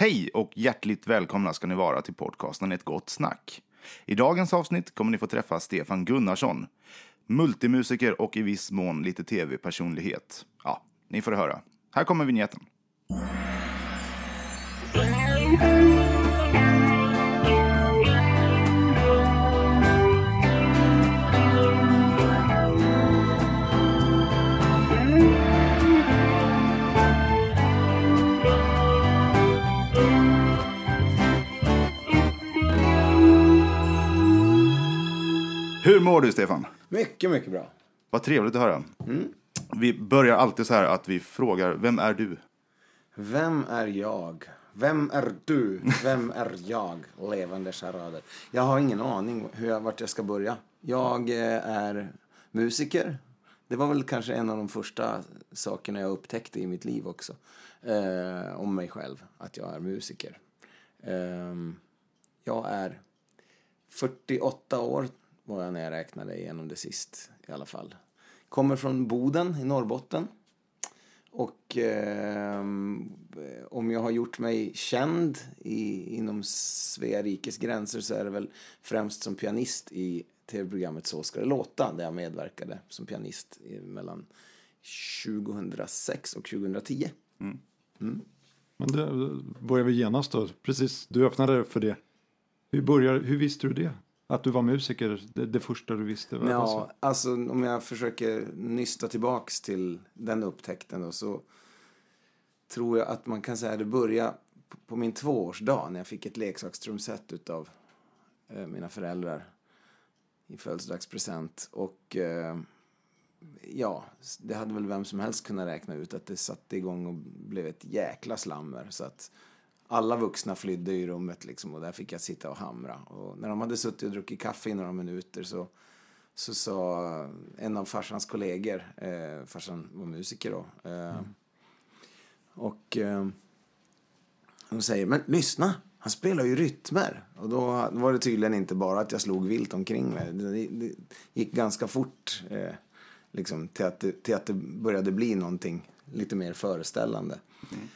Hej och hjärtligt välkomna ska ni vara till podcasten Ett gott snack. I dagens avsnitt kommer ni få träffa Stefan Gunnarsson, multimusiker och i viss mån lite tv-personlighet. Ja, ni får höra. Här kommer vignetten. Hur mår du, Stefan? Mycket, mycket bra. Vad trevligt att höra. Vi börjar alltid så här att vi frågar, vem är du? Vem är jag? Vem är du? Vem är jag? Levande charader. Jag har ingen aning hur jag, vart jag ska börja. Jag eh, är musiker. Det var väl kanske en av de första sakerna jag upptäckte i mitt liv också. Eh, om mig själv, att jag är musiker. Ehm, jag är 48 år var jag när jag räknade igenom det sist i alla fall. Kommer från Boden i Norrbotten. Och ehm, om jag har gjort mig känd i, inom Svea rikes gränser så är det väl främst som pianist i tv-programmet Så ska det låta där jag medverkade som pianist mellan 2006 och 2010. Men det börjar vi genast då. Precis, du öppnade för det. Hur, börjar, hur visste du det? Att du var musiker, det, det första du visste? Ja, alltså om jag försöker nysta tillbaks till den upptäckten då, så tror jag att man kan säga att det började på- på min tvåårsdag när jag fick ett leksakstrumset utav eh, mina föräldrar i födelsedagspresent. Och eh, ja, det hade väl vem som helst kunnat räkna ut att det satte igång och blev ett jäkla slammer. Så att alla vuxna flydde i rummet liksom och där fick jag sitta och hamra. Och när de hade suttit och druckit kaffe i några minuter så, så sa en av farsans kollegor, eh, farsan var musiker då, eh, och eh, hon säger, men lyssna, han spelar ju rytmer. Och då var det tydligen inte bara att jag slog vilt omkring mig. Det, det gick ganska fort eh, liksom, till, att det, till att det började bli någonting lite mer föreställande. Mm.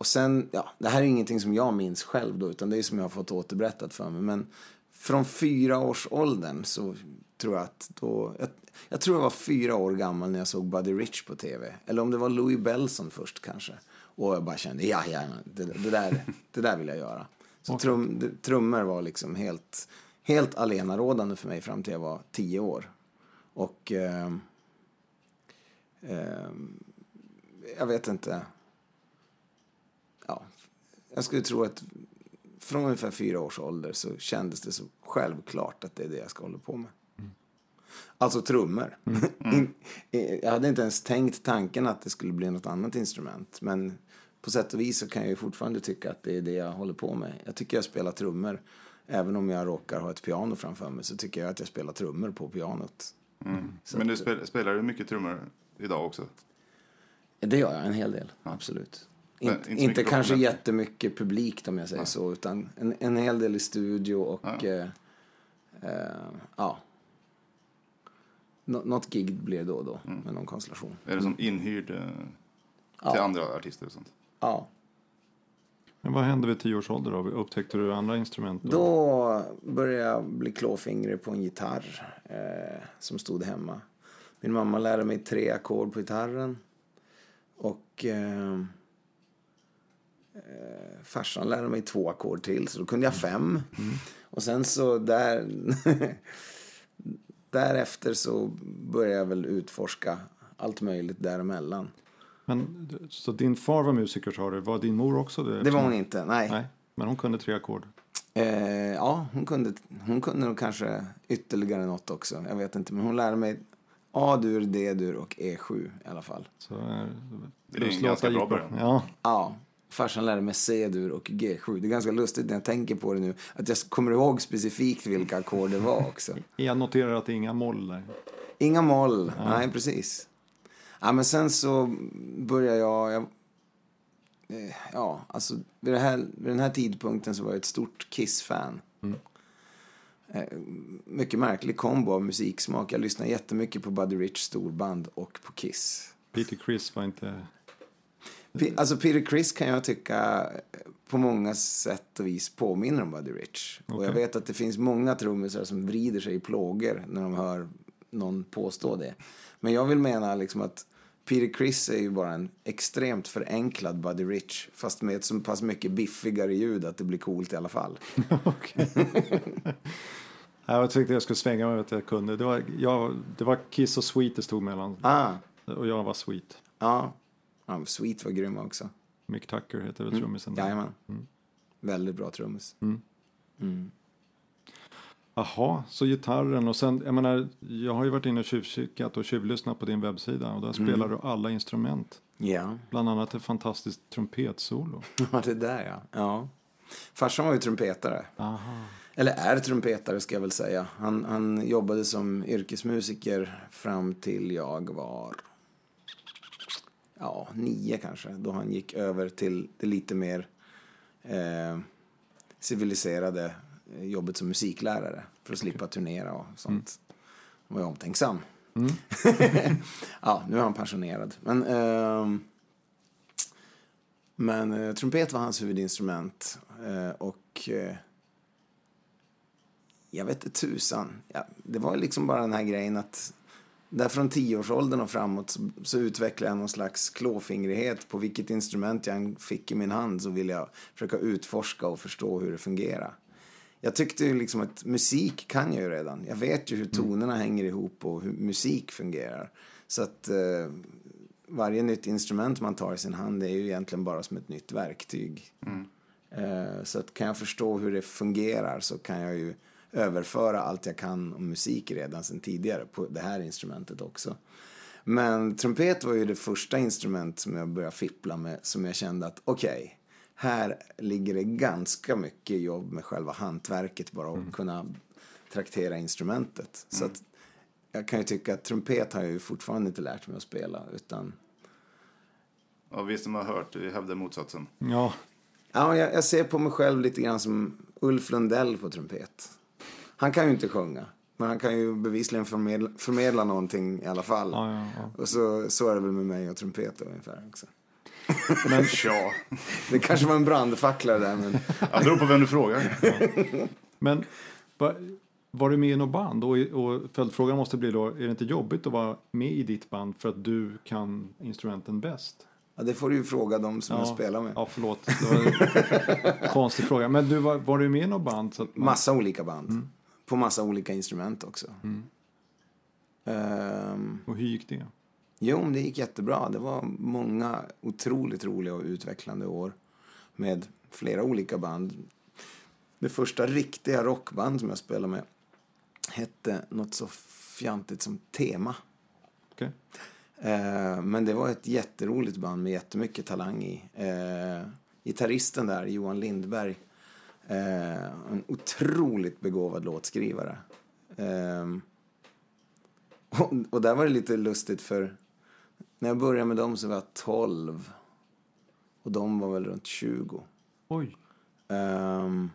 Och sen, ja, det här är ingenting som jag minns själv då, utan det är som jag har fått återberättat för mig. Men från fyra års åldern så tror jag att då, jag, jag tror jag var fyra år gammal när jag såg Buddy Rich på tv. Eller om det var Louis Bellson först kanske. Och jag bara kände, ja, ja, det, det, där, det där vill jag göra. Så trum, det, trummor var liksom helt, helt alenarådande för mig fram till jag var tio år. Och ehm, ehm, jag vet inte. Ja, jag skulle tro att från ungefär fyra års ålder så kändes det så självklart att det är det jag ska hålla på med. Alltså trummor. jag hade inte ens tänkt tanken att det skulle bli något annat instrument. Men på sätt och vis så kan jag ju fortfarande tycka att det är det jag håller på med. Jag tycker jag spelar trummor. Även om jag råkar ha ett piano framför mig så tycker jag att jag spelar trummor på pianot. Så Men du att- spel, spelar du mycket trummor idag också? Det gör jag en hel del, absolut. Inte, inte kanske professionellt. jättemycket publikt om jag säger så, utan en, en hel del i studio och eh, eh, ja. Nå, något gig blir då och då med någon konstellation. Är det som inhyrd eh, till andra artister och sånt? Ja. Men vad hände vid tio års ålder då? Upptäckte du andra instrument? Då? Då började jag bli klåfingrig på en gitarr eh, som stod hemma. Min mamma lärde mig tre ackord på gitarren. Och eh, farsan lärde mig två ackord till, så då kunde jag fem. Och sen så där... därefter så började jag väl utforska allt möjligt däremellan. Men, så din far var musiker sa du, var din mor också det? Det var hon inte, nej. Nej, men hon kunde tre ackord. Eh, ja, hon kunde, hon kunde nog kanske ytterligare något också. Jag vet inte, men hon lärde mig A-dur, D-dur och E7 i alla fall. Så, eh, Det är en ganska bra början. Ja, Ja, farsan lärde mig C-dur och G7. Det är ganska lustigt när jag tänker på det nu, att jag kommer ihåg specifikt vilka ackord det var också. jag noterar att det är inga moll där. Inga moll, nej precis. Ja, men sen så började jag, jag eh, ja, alltså vid, här, vid den här tidpunkten så var jag ett stort Kiss-fan. Eh, mycket märklig kombo av musiksmak. Jag lyssnade jättemycket på Buddy Rich storband och på Kiss. Peter Criss var inte... Alltså Peter Criss kan jag tycka eh, på många sätt och vis påminner om Buddy Rich. Och jag vet att det finns många trummisar som vrider sig i plågor när de hör någon påstå det. Men jag vill mena liksom att Peter Criss är ju bara en extremt förenklad Buddy Rich. Fast med ett så pass mycket biffigare ljud att det blir coolt i alla fall. Jag tänkte jag skulle svänga mig att jag kunde. Det var, jag, det var Kiss och Sweet det stod mellan. Ah, Och jag var Sweet. ja. Ja Sweet var grym också. Mick Tucker heter väl trummisen. där. Jajamän. Väldigt bra trummis. Jaha, så gitarren och sen, jag menar, jag har ju varit inne och tjuvkikat och tjuvlyssnat på din webbsida och där spelar du alla instrument. Ja. Bland annat ett fantastiskt trumpetsolo. Ja, det där ja. ja. Farsan var ju trumpetare. Aha. Eller är trumpetare ska jag väl säga. Han, han jobbade som yrkesmusiker fram till jag var ja, nio kanske. Då han gick över till det lite mer eh, civiliserade eh, jobbet som musiklärare. För att slippa turnera och sånt. Han var ju omtänksam. ja, nu är han pensionerad. Men, ehm, men eh, trumpet var hans huvudinstrument. Eh, och eh, jag vet inte tusan. Ja, det var liksom bara den här grejen att där från tioårsåldern och framåt så, utvecklade jag någon slags klåfingrighet. På vilket instrument jag fick i min hand så ville jag försöka utforska och förstå hur det fungerar. Jag tyckte ju liksom att musik kan jag ju redan. Jag vet ju hur tonerna hänger ihop och hur musik fungerar. Så att eh, varje nytt instrument man tar i sin hand är ju egentligen bara som ett nytt verktyg. Eh, så att kan jag förstå hur det fungerar så kan jag ju överföra allt jag kan om musik redan sedan tidigare på det här instrumentet också. Men trumpet var ju det första instrument som jag började fippla med som jag kände att okej, här ligger det ganska mycket jobb med själva hantverket bara att kunna traktera instrumentet. Så att jag kan ju tycka att trumpet har jag ju fortfarande inte lärt mig att spela utan Ja, vi som har hört hävdar motsatsen. Ja, Ja, jag, jag ser på mig själv lite grann som Ulf Lundell på trumpet. Han kan ju inte sjunga, men han kan ju bevisligen förmedla, förmedla någonting i alla fall. ja, ja, ja. Och så, så är det väl med mig och trumpet ungefär också. Men, Ja, Det kanske var en brandfackla där, men det beror på vem du frågar. men va, var du med i något band? Och, och följdfrågan måste bli då, är det inte jobbigt att vara med i ditt band för att du kan instrumenten bäst? ja, det får du ju fråga dem som jag spelar med. Ja, förlåt. Det var en konstig fråga. Men du, var, var du med i något band? Så att man, Massa olika band. På massa olika instrument också. Ehm, och hur gick det? Jo, det gick jättebra. Det var många otroligt roliga och utvecklande år med flera olika band. Det första riktiga rockband som jag spelade med hette något så fjantigt som Tema. Okej. Eh, men det var ett jätteroligt band med jättemycket talang i. Eh, gitarristen där, Johan Lindberg, eh, en otroligt begåvad låtskrivare. Eh, och, och där var det lite lustigt för när jag började med dem så var jag 12 och de var väl runt 20. Oj. Ehm,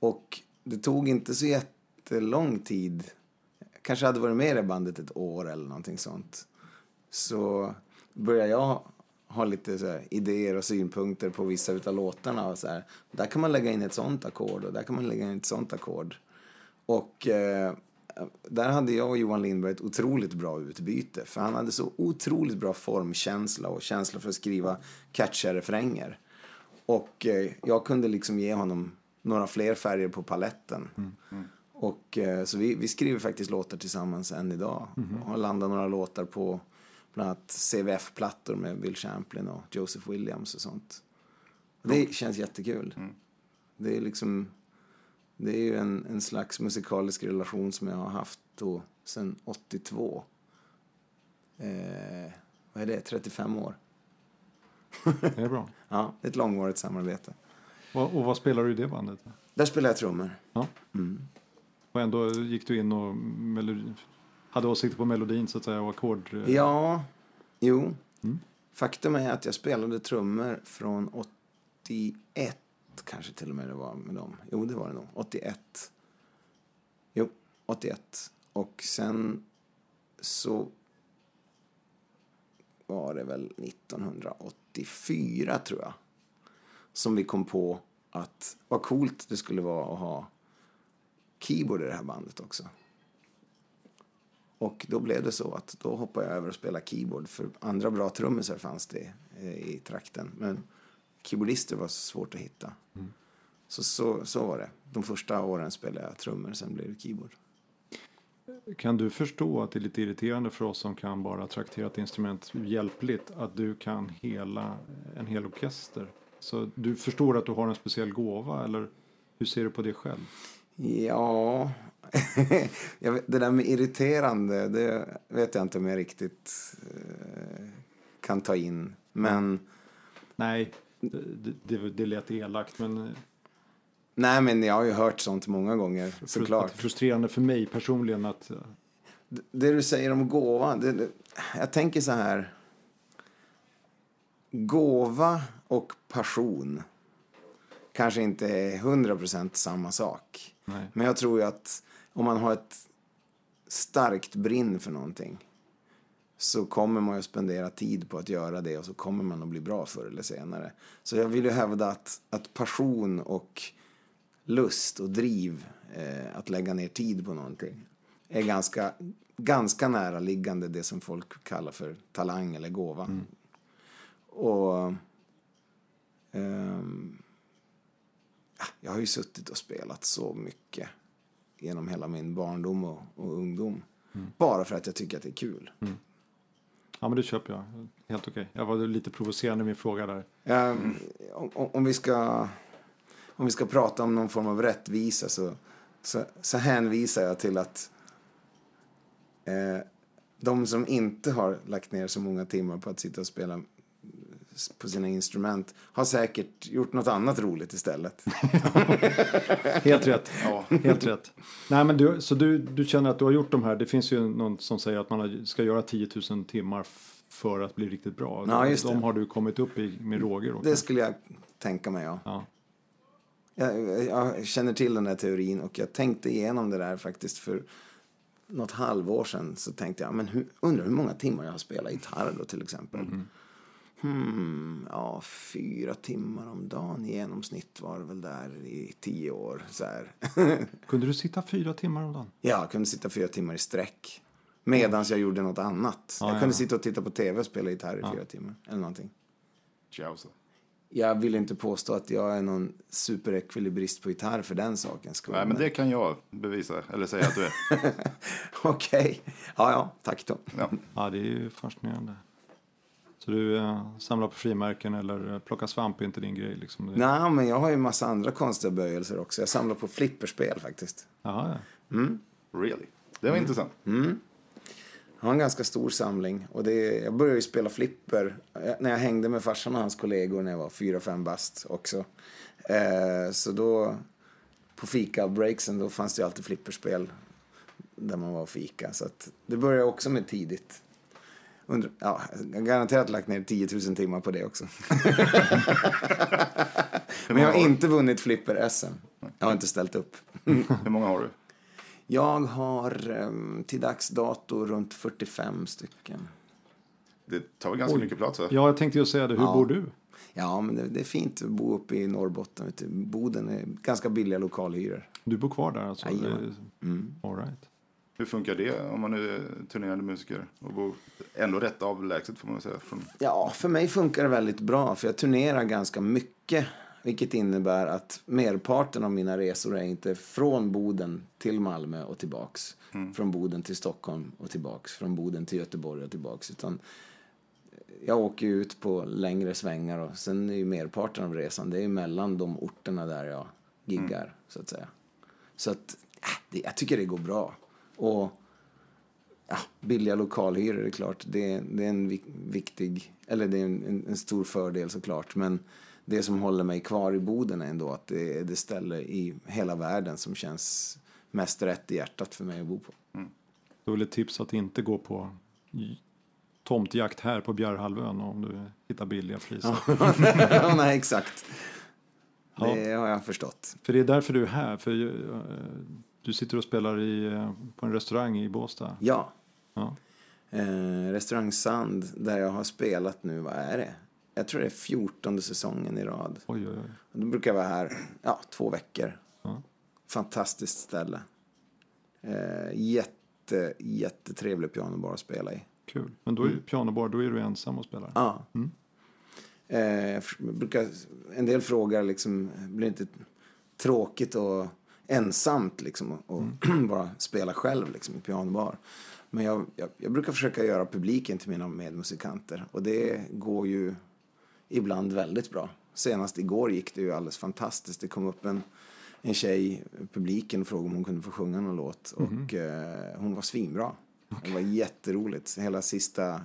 och det tog inte så jättelång tid. Jag kanske hade varit med i det bandet ett år eller någonting sånt. Så började jag ha lite så här idéer och synpunkter på vissa utav låtarna. Och så här, där kan man lägga in ett sånt ackord och där kan man lägga in ett sånt ackord. Och eh, där hade jag och Johan Lindberg ett otroligt bra utbyte. För han hade så otroligt bra formkänsla och känsla för att skriva catchiga refränger. Och eh, jag kunde liksom ge honom några fler färger på paletten. Och eh, så vi, vi skriver faktiskt låtar tillsammans än idag. Och har landat några låtar på bland annat CVF-plattor med Bill Champlin och Joseph Williams och sånt. Det känns jättekul. Det är liksom, det är ju en, en slags musikalisk relation som jag har haft då sedan 82. Eh, vad är det, 35 år. Det är bra. Ja, ett långvarigt samarbete. Och, och vad spelar du i det bandet? Där spelar jag trummor. Ja. Och ändå gick du in och melodi, hade åsikter på melodin så att säga och ackord. eh, Ja, jo. Faktum är att jag spelade trummor från 81, kanske till och med det var med dem. Jo, det var det nog. 81. Jo, 81. Och sen så var det väl 1984 tror jag. Som vi kom på att vad coolt det skulle vara att ha keyboard i det här bandet också. Och då blev det så att då hoppade jag över och spelade keyboard. För andra bra trummisar fanns det eh, i trakten. Men keyboardister var svårt att hitta. Så, så, så var det. De första åren spelade jag trummor, sen blev det keyboard. Kan du förstå att det är lite irriterande för oss som kan bara traktera ett instrument hjälpligt att du kan hela en hel orkester? Så du förstår att du har en speciell gåva eller hur ser du på det själv? Ja, det där med irriterande, det vet jag inte om jag riktigt eh, kan ta in. Men, Nej, det, det, det lät elakt men nej men jag har ju hört sånt många gånger, såklart. frustrerande för mig personligen att Det- Det du säger om gåva, det, det, jag tänker så här. Gåva och passion kanske inte är 100% samma sak. Nej. Men jag tror ju att om man har ett starkt brinn för någonting så kommer man ju spendera tid på att göra det och så kommer man att bli bra förr eller senare. Så jag vill ju hävda att, att passion och lust och driv eh, att lägga ner tid på någonting är ganska, ganska nära liggande det som folk kallar för talang eller gåva. Och ehm, ja, jag har ju suttit och spelat så mycket genom hela min barndom och, och ungdom. Bara för att jag tycker att det är kul. Ja men det köper jag. Helt okej. Jag var lite provocerande i min fråga där. Om, om- om, vi ska, om vi ska prata om någon form av rättvisa så, så, så hänvisar jag till att eh, de som inte har lagt ner så många timmar på att sitta och spela på sina instrument har säkert gjort något annat roligt istället. Helt rätt. Helt rätt. Nej, men du, så du, du känner att du har gjort de här. Det finns ju någon som säger att man ska göra 10 000 timmar för att bli riktigt bra. Ja, just de det. har du kommit upp i med råge. då, Det kanske. skulle jag tänka mig, ja. Ja. Jag, jag känner till den där teorin och jag tänkte igenom det där faktiskt för något halvår sedan. Så tänkte jag, men hur, undrar hur många timmar jag har spelat gitarr då till exempel. Hmm, ja, fyra timmar om dagen i genomsnitt var det väl där i tio år. Så här. Kunde du sitta fyra timmar om dagen? ja, jag kunde sitta fyra timmar i sträck. Medan jag gjorde något annat. Ja, jag ja, kunde ja. sitta och titta på tv och spela gitarr i fyra timmar. Eller någonting. Jausa. Jag vill inte påstå att jag är någon superekvilibrist på gitarr för den sakens skull. Nej, men det kan jag bevisa, eller säga att du är. Okej. Ja, ja. Tack då. Ja. Ja, det är ju fascinerande. Så du eh, samlar på frimärken eller eh, plockar svamp är inte din grej? Liksom. Nej, men jag har ju en massa andra konstiga böjelser också. Jag samlar på flipperspel faktiskt. Jaha, ja. Really? Det var intressant. Jag har en ganska stor samling. Och det, jag började ju spela flipper eh, när jag hängde med farsan och hans kollegor när jag var fyra fem bast också. Eh, så då, på fika-breaksen, då fanns det ju alltid flipperspel där man var och fika. Så att det började också med tidigt. Undra, ja, jag har garanterat lagt ner 10 000 timmar på det också. Men jag har inte vunnit flipper-SM. Jag har inte ställt upp. Hur många har du? Jag har em, till dags dato runt 45 stycken. Det tar väl ganska mycket plats? Va? ja, jag tänkte ju säga det. Hur Ja. bor du? Ja, men det, det är fint att bo uppe i Norrbotten. Boden är ganska billiga lokalhyror. Du bor kvar där alltså? Jajamän. Mm. All right. Hur funkar det om man nu är turnerande musiker och bor ändå rätt avlägset får man säga? Från... Ja, för mig funkar det väldigt bra för jag turnerar ganska mycket. Vilket innebär att merparten av mina resor är inte från Boden till Malmö och tillbaks. Från Boden till Stockholm och tillbaks. Från Boden till Göteborg och tillbaks. Utan jag åker ut på längre svängar och sen är ju merparten av resan det är mellan de orterna där jag giggar så att säga. Så att äh, det, jag tycker det går bra. Och ja, billiga lokalhyror är klart, det, det är en vik- viktig, eller det är en, en, stor fördel såklart. Men det som håller mig kvar i Boden är ändå att det är det ställe i hela världen som känns mest rätt i hjärtat för mig att bo på. Då vill ett tips att inte gå på tomtjakt här på Bjärhalvön om du hittar billiga priser. Nej, exakt. Ja. Det har jag förstått. För det är därför du är här. För eh, du sitter och spelar i, eh, på en restaurang i Båstad. Ja, Ja. Eh, Restaurang Sand, där jag har spelat nu, vad är det? Jag tror det är 14 säsongen i rad. Oj, oj, oj. Då brukar jag vara här, ja, två veckor. Ja. Fantastiskt ställe. Eh, jätte, jättetrevlig pianobar att spela i. Kul. Men då är ju pianobar, då är du ensam och spelar. Ja. Eh, jag brukar, en del frågar liksom, blir det inte tråkigt och ensamt liksom och bara spela själv liksom i pianobar. Men jag, jag, jag brukar försöka göra publiken till mina medmusikanter och det går ju ibland väldigt bra. Senast igår gick det ju alldeles fantastiskt. Det kom upp en, en tjej publiken och frågade om hon kunde få sjunga någon låt och eh, hon var svinbra. Det var jätteroligt. Hela sista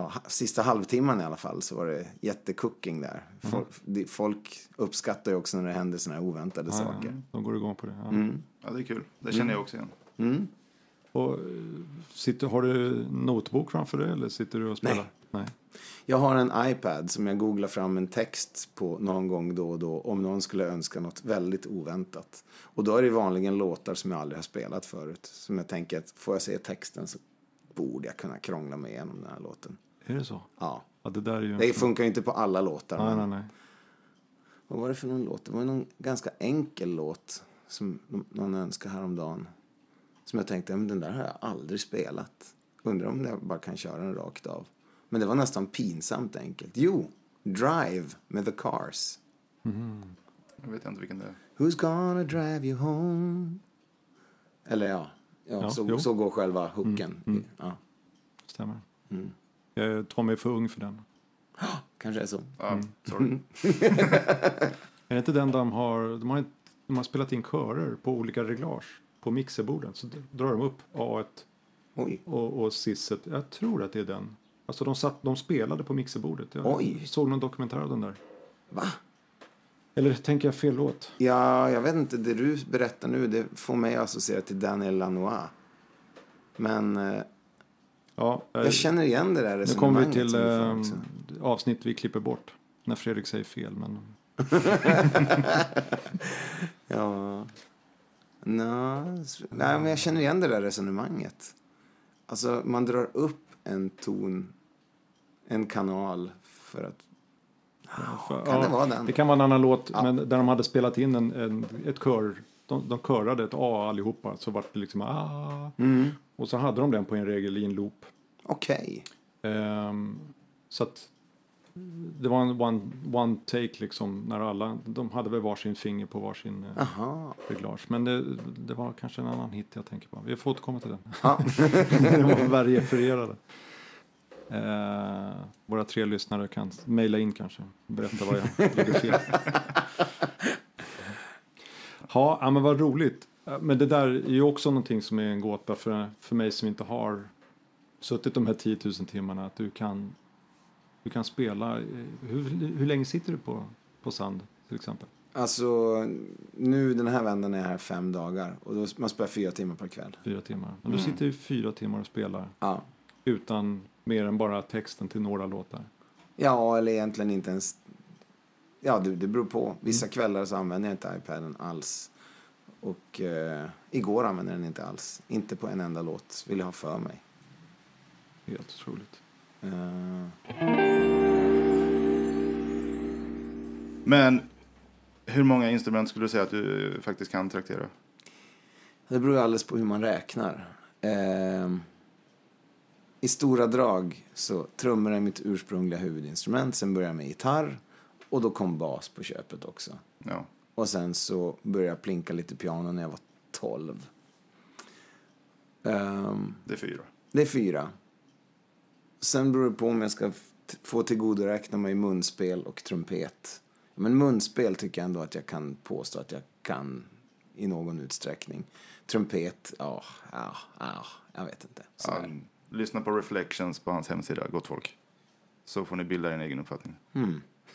ja, sista halvtimman i alla fall så var det jättecooking där. Folk, det- folk uppskattar ju också när det händer såna här oväntade Ja, saker. ja, de går igång på det. Ja. Mm. Ja, det är kul. Det känner jag också igen. Mm. Och, eh, sitter, har du notbok framför dig eller sitter du och spelar? Nej. Nej. Jag har en iPad som jag googlar fram en text på någon gång då och då om någon skulle önska något väldigt oväntat. Och då är det vanligen låtar som jag aldrig har spelat förut. Som jag tänker att får jag se texten så borde jag kunna krångla mig igenom den här låten. Är det så? Ja. Ja, det där är ju... en- Det funkar ju inte på alla låtar. Nej, men- nej, nej. Vad var det för någon låt? Det var någon ganska enkel låt som någon önskade häromdagen. Som jag tänkte, men den där har jag aldrig spelat. Undrar om jag bara kan köra den rakt av. Men det var nästan pinsamt enkelt. Jo, Drive med The Cars. Jag vet inte vilken det är. Who's gonna drive you home? Eller ja, ja, Ja, så, jo. så går själva hooken. Ja, Stämmer. Mm. Jag Tommy är för ung för den. kanske är så. Ja, sorry. Är det inte den de har... De har, de har spelat in körer på olika reglage på mixerbordet. Så drar de upp A1 Oj, och, och sisset. Jag tror att det är den. Alltså de, satt, de spelade på mixerbordet. Jag Oj. såg någon dokumentär av den där. va? Eller tänker jag fel låt? Ja, jag vet inte. Det du berättar nu, det får mig att associera till Daniel Lanois. Men eh, Ja, eh, jag känner igen det där nu kommer vi till eh, avsnitt vi klipper bort. När Fredrik säger fel. Men Ja. Nå, nej, men jag känner igen det där resonemanget. Alltså, man drar upp en ton, en kanal för att... för, Kan det vara den? Det kan vara en annan låt. Ja. Men där de hade spelat in en, en, ett kör. De, de körade ett A allihopa. Så vart det liksom ah. Mm. Och så hade de den på en regel i en loop. Okej. Ehm, så att det var en one, one take liksom när alla, de hade väl varsin finger på varsin eh, Aha. reglage. Men det, det var kanske en annan hit jag tänker på. Vi får återkomma till den. Ja. De var väl refererade. Eh, våra tre lyssnare kan mejla in kanske. Berätta vad jag lägger fel. Ja, ja, men vad roligt. Men det där är ju också någonting som är en gåta för, för mig som inte har suttit de här 10 000 timmarna. Att du kan, du kan spela. Hur, hur länge sitter du på, på sand till exempel? Alltså, nu den här vändan är jag här fem dagar. Och då, man spelar fyra timmar per kväll. Fyra timmar. Men du sitter i fyra timmar och spelar Ja. utan mer än bara texten till några låtar. Ja, eller egentligen inte ens... Ja, det, det beror på. Vissa kvällar så använder jag inte iPaden alls. Och eh, igår använde jag den inte alls. Inte på en enda låt, vill jag ha för mig. Helt otroligt. Eh, Men hur många instrument skulle du säga att du faktiskt kan traktera? det beror alldeles på hur man räknar. Eh, I stora drag så trummor är mitt ursprungliga huvudinstrument. Sen började jag med gitarr. Och då kom bas på köpet också. Ja. Och sen så började jag plinka lite piano när jag var 12. Ehm, Det är fyra. det är fyra. Sen beror det på om jag ska få tillgodoräkna mig munspel och trumpet. Men munspel tycker jag ändå att jag kan påstå att jag kan i någon utsträckning. Trumpet, ja, ja, ja, jag vet inte. Ja, lyssna på Reflections på hans hemsida, gott folk. Så får ni bilda en egen uppfattning. Mm.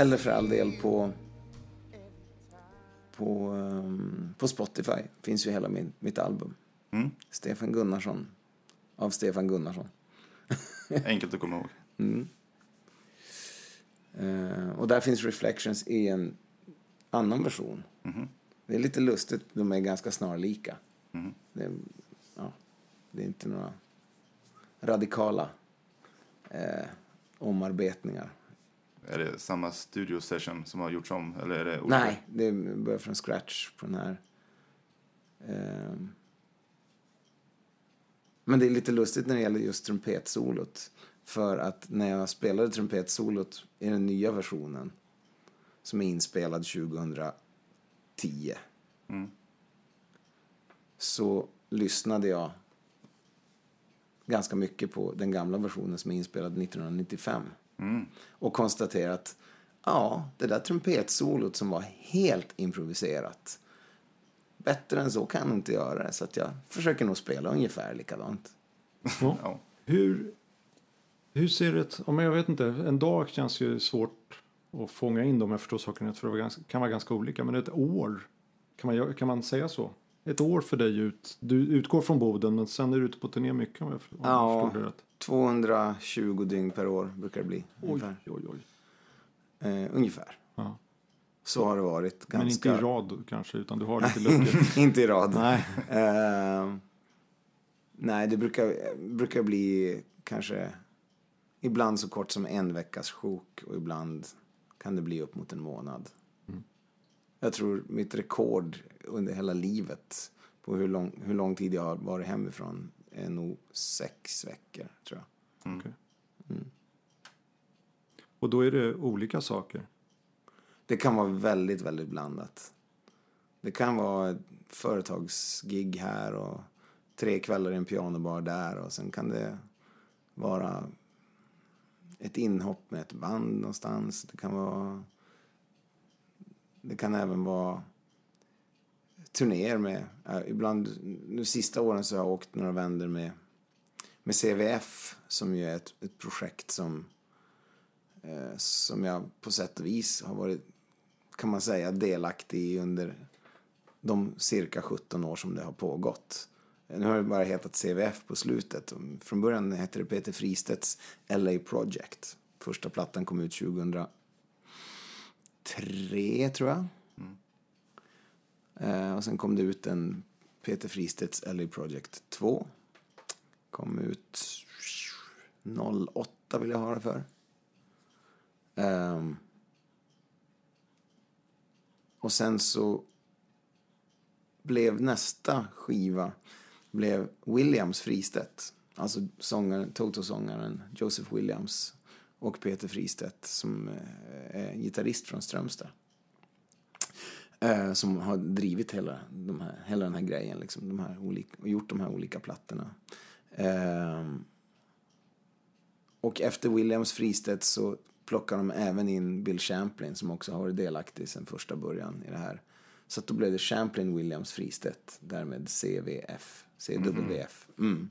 Eller för all del på, på, ehm, på Spotify finns ju hela min, mitt album. Mm. Stefan Gunnarsson. Av Stefan Gunnarsson. Enkelt att komma ihåg. Eh, och där finns Reflections i en annan version. Det är lite lustigt, de är ganska snarlika. Det, är, ja, det är inte några radikala eh, omarbetningar. Är det samma studio session som har gjorts om? Eller är det olika? Nej, det börjar från scratch på den här. Ehm. Men det är lite lustigt när det gäller just trumpetsolot. För att när jag spelade trumpetsolot i den nya versionen som är inspelad 2010 så lyssnade jag ganska mycket på den gamla versionen som är inspelad 1995 och konstaterade att ja, det där trumpetsolot som var helt improviserat bättre än så kan jag inte göra det. Så att jag försöker nog spela ungefär likadant. Ja. Ja. Hur, hur ser om jag vet inte, en dag känns ju svårt att fånga in dem, jag förstår saken rätt, för det var ganska, kan vara ganska olika, men ett år, kan man, kan man säga så? Ett år för dig ut, du utgår från Boden men sen är du ute på turné mycket om jag, om jag Ja. förstår det rätt. 220 dygn per år brukar det bli. Oj, Ungefär. oj, oj. Eh, ungefär. Ja. Så har det varit. Ganska... Men inte i rad kanske, utan du har lite luckor. inte i rad. Nej. Eh, nej, det brukar, brukar bli kanske ibland så kort som en veckas sjok och ibland kan det bli upp mot en månad. Jag tror mitt rekord under hela livet på hur lång, hur lång tid jag har varit hemifrån är nog sex veckor, tror jag. Okej. Och då är det olika saker. Det kan vara väldigt, väldigt blandat. Det kan vara ett företagsgig här och tre kvällar i en pianobar där och sen kan det vara ett inhopp med ett band någonstans. Det kan vara... Det kan även vara turnéer med... ibland, nu sista åren så har jag åkt några vändor med, med CVF som ju är ett, ett projekt som eh, som jag på sätt och vis har varit, kan man säga, delaktig i under de cirka 17 år som det har pågått. Nu har det bara hetat CVF på slutet. Från början hette det Peter Fristedts LA Project. Första plattan kom ut tre, tror jag. Eh, och sen kom det ut en Peter Fristedts LA Project 2. Kom ut 08 vill jag ha det för. Ehm. Och sen så blev nästa skiva blev Williams Fristedt. Alltså sångaren, Toto-sångaren Joseph Williams och Peter Fristedt som eh, är gitarrist från Strömstad. Eh, som har drivit hela, de här, hela den här grejen liksom, de här olika, och gjort de här olika plattorna. Ehm, och efter Williams Fristedt så plockar de även in Bill Champlin som också har varit delaktig sedan första början i det här. Så att då blev det Champlin Williams Fristedt, därmed CVF, CWF. Mm.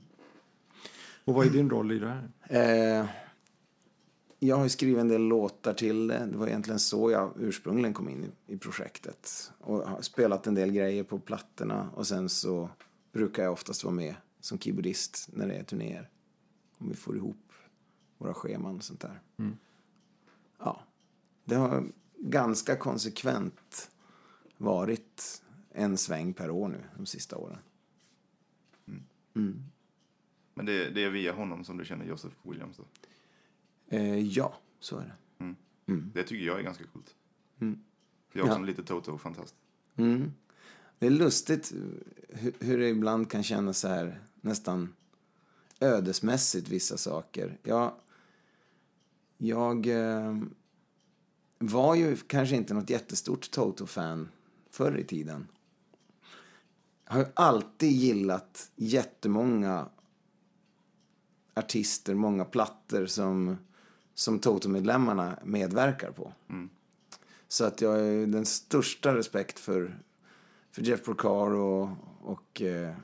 Och vad är din roll i det här? Eh, jag har ju skrivit en del låtar till det. Det var egentligen så jag ursprungligen kom in i, i projektet. Och har spelat en del grejer på plattorna och sen så brukar jag oftast vara med som keyboardist när det är turnéer. Om vi får ihop våra scheman och sånt där. Ja, det har ganska konsekvent varit en sväng per år nu de sista åren. Men det, det är via honom som du känner Joseph Williams då? Eh, ja, så är det. Det tycker jag är ganska coolt. Jag är också en lite Toto-fantast. Mm. Det är lustigt hur, hur det ibland kan kännas så här nästan ödesmässigt vissa saker. Jag, jag eh, var ju kanske inte något jättestort Toto-fan förr i tiden. Jag har alltid gillat jättemånga artister, många plattor som, som Toto-medlemmarna medverkar på. Så att jag har den största respekt för, för Jeff Porcaro och, och eh,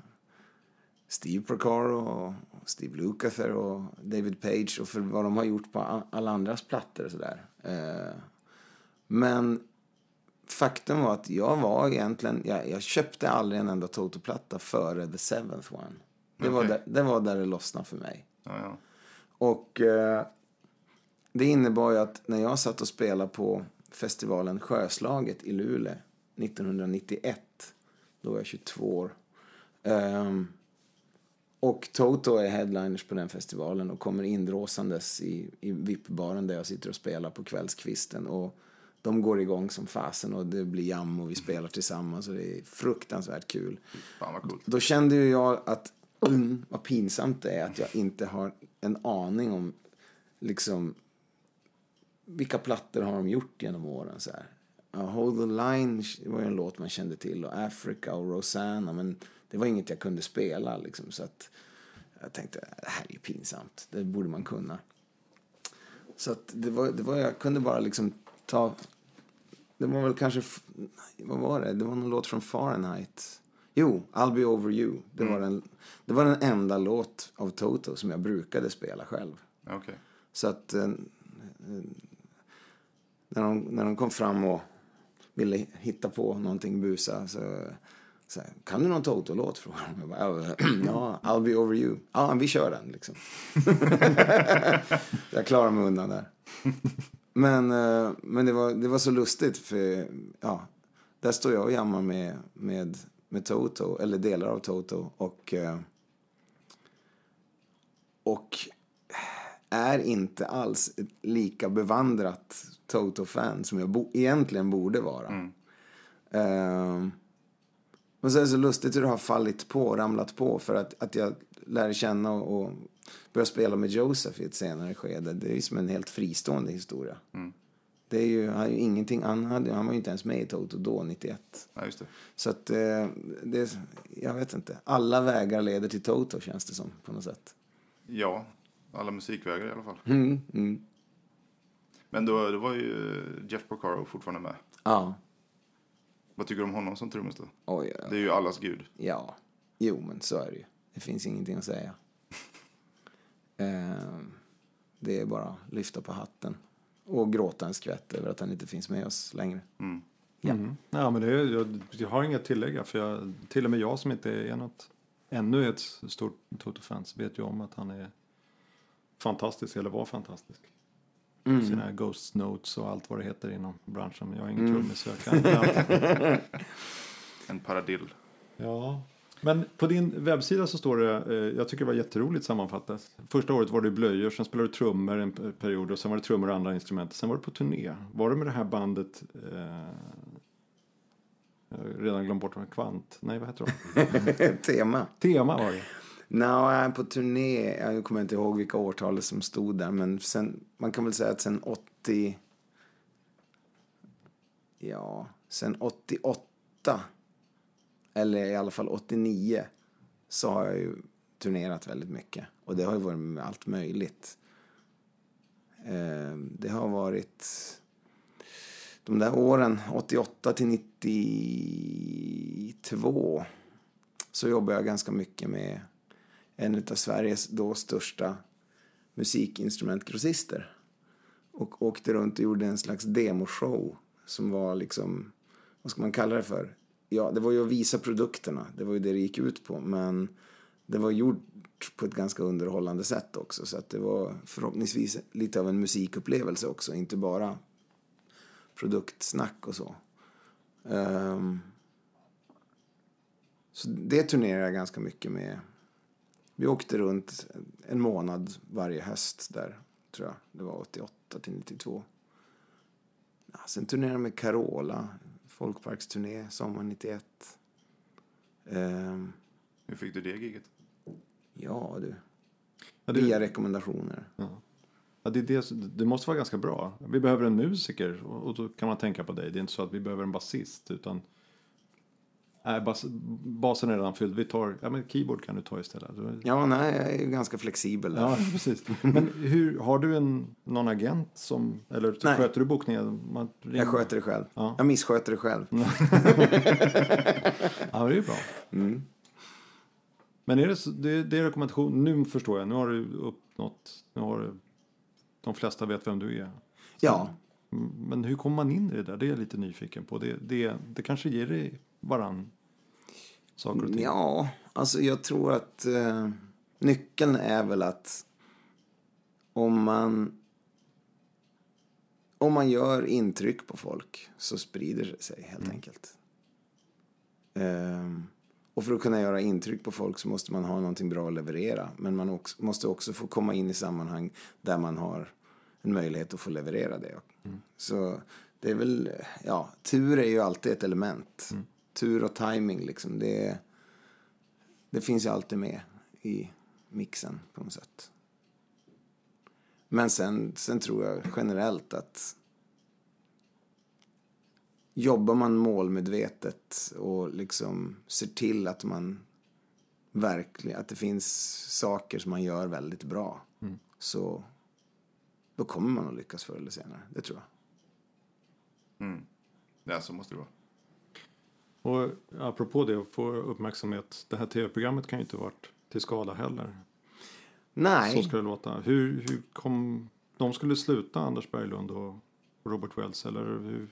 Steve Porcaro och Steve Lukather och David Page och för vad de har gjort på alla andras plattor och sådär. Eh, Men faktum var att jag var egentligen, jag, jag köpte aldrig en enda Toto-platta före The Seventh One. Det, var Okej. där, det var där det lossnade för mig. Ja, ja. Och eh, det innebar ju att när jag satt och spelade på festivalen Sjöslaget i Luleå 1991, då var jag 22 år. Ehm, och Toto är headliners på den festivalen och kommer indråsandes i, i VIP-baren där jag sitter och spelar på kvällskvisten. Och de går igång som fasen och det blir jam och vi spelar tillsammans och det är fruktansvärt kul. Fan. Då kände ju jag att mm, vad pinsamt det är att jag inte har en aning om liksom vilka plattor har de gjort genom åren så här. Ja, Hold the line var ju en låt man kände till och Africa och Rosanna men det var inget jag kunde spela liksom så att jag tänkte det här är ju pinsamt, det borde man kunna. Så att det var, det var jag kunde bara liksom ta det var väl kanske, vad var det? Det var någon låt från Fahrenheit. Jo, I'll be over you. Det, var den, det var den enda låt av Toto som jag brukade spela själv. Okej. Så att eh, när, de, när de kom fram och ville hitta på någonting busa så, så här, kan du någon Toto-låt? frågade de. Bara, ja, I'll be over you. Ja, vi kör den liksom. jag klarar mig undan där. Men, eh, men det, var, det var så lustigt för ja, där står jag och jammar med, med, med Toto, eller delar av Toto och eh, och är inte alls lika bevandrat Toto-fan som jag bo- egentligen borde vara. Ehm, men så är det så lustigt hur det har fallit på, ramlat på för att, att jag lärde känna och, och började spela med Joseph i ett senare skede. Det är ju som en helt fristående historia. Det är ju, han, är ju ingenting, han, hade, han var ju inte ens med i Toto då, 91. Ja, just det. Så att eh, det, jag vet inte. Alla vägar leder till Toto känns det som på något sätt. Ja, alla musikvägar i alla fall. Mm, mm. Men då, då var ju Jeff Porcaro fortfarande med. Ja. Vad tycker du om honom som trummis då? Oj, ja. Det är ju allas gud. Ja, jo men så är det ju. Det finns ingenting att säga. Ehm, det är bara att lyfta på hatten. Och gråta en skvätt över att han inte finns med oss längre. Ja. Mm. Ja, men det är, jag, jag har inget att tillägga. För jag, till och med jag som inte är något, ännu ett stort Toto-fans vet ju om att han är fantastisk, eller var fantastisk. Mm. Sina Ghost Notes och allt vad det heter inom branschen. Jag är ingen trummis inte allt. En paradill. Ja. Men på din webbsida så står det, eh, jag tycker det var jätteroligt sammanfattat. Första året var du i blöjor, sen spelade du trummor en period och sen var det trummor och andra instrument. Sen var du på turné. Var du med det här bandet, eh, jag har redan glömt bort vad Kvant, nej vad heter de? Tema. Tema var det. Nå, på turné, jag kommer inte ihåg vilka årtal som stod där, men sen, man kan väl säga att sen 80... Ja, sen 88, eller i alla fall 89, så har jag ju turnerat väldigt mycket. Och det har ju varit med allt möjligt. Ehm, det har varit de där åren, 88 till 92, så jobbade jag ganska mycket med en av Sveriges då största musikinstrumentgrossister. Och åkte runt och gjorde en slags demoshow som var liksom, vad ska man kalla det för? Ja, det var ju att visa produkterna, det var ju det det gick ut på, men det var gjort på ett ganska underhållande sätt också, så att det var förhoppningsvis lite av en musikupplevelse också, inte bara produktsnack och så. Um, så det turnerade jag ganska mycket med. Vi åkte runt en månad varje höst där, tror jag. Det var 88 till 92. Ja, sen turnerade med Carola, folkparksturné, sommar 91. Ehm, Hur fick du det giget? ja, du. Ja, det, Via rekommendationer. ja, det, är det, det måste vara ganska bra. Vi behöver en musiker och, och då kan man tänka på dig. Det är inte så att vi behöver en basist utan Nej, bas, basen är redan fylld. Vi tar, ja men keyboard kan du ta istället. Ja, nej, jag är ju ganska flexibel där. Ja, precis. Men hur, har du en, någon agent som, eller så Nej. sköter du bokningen? Man ringer- Jag sköter det själv. Ja. Jag missköter det själv. Ja, det är bra. Mm. Men är det, så- det, det är rekommendation, nu förstår jag, nu har du uppnått, nu har du, de flesta vet vem du är. Ja, Mm, Men hur kommer man in i det där? Det är jag lite nyfiken på. Det, det, det kanske ger dig varann saker och ting. Ja, alltså jag tror att eh, nyckeln är väl att om man om man gör intryck på folk så sprider det sig helt enkelt. Ehm, och för att kunna göra intryck på folk så måste man ha någonting bra att leverera. Men man också, måste också få komma in i sammanhang där man har en möjlighet att få leverera det. Så det är väl, ja, tur är ju alltid ett element. Tur och timing liksom, det, det finns ju alltid med i mixen på något sätt. Men sen, sen tror jag generellt att jobbar man målmedvetet och liksom ser till att man verkligen, att det finns saker som man gör väldigt bra. Så då kommer man att lyckas förr eller senare, det tror jag. Ja, så måste det vara. Och apropå det att få uppmärksamhet. Det här tv-programmet kan ju inte varit till skada heller. Nej, Så ska det låta. Hur, hur kom... De skulle sluta, Anders Berglund och Robert Wells, eller hur?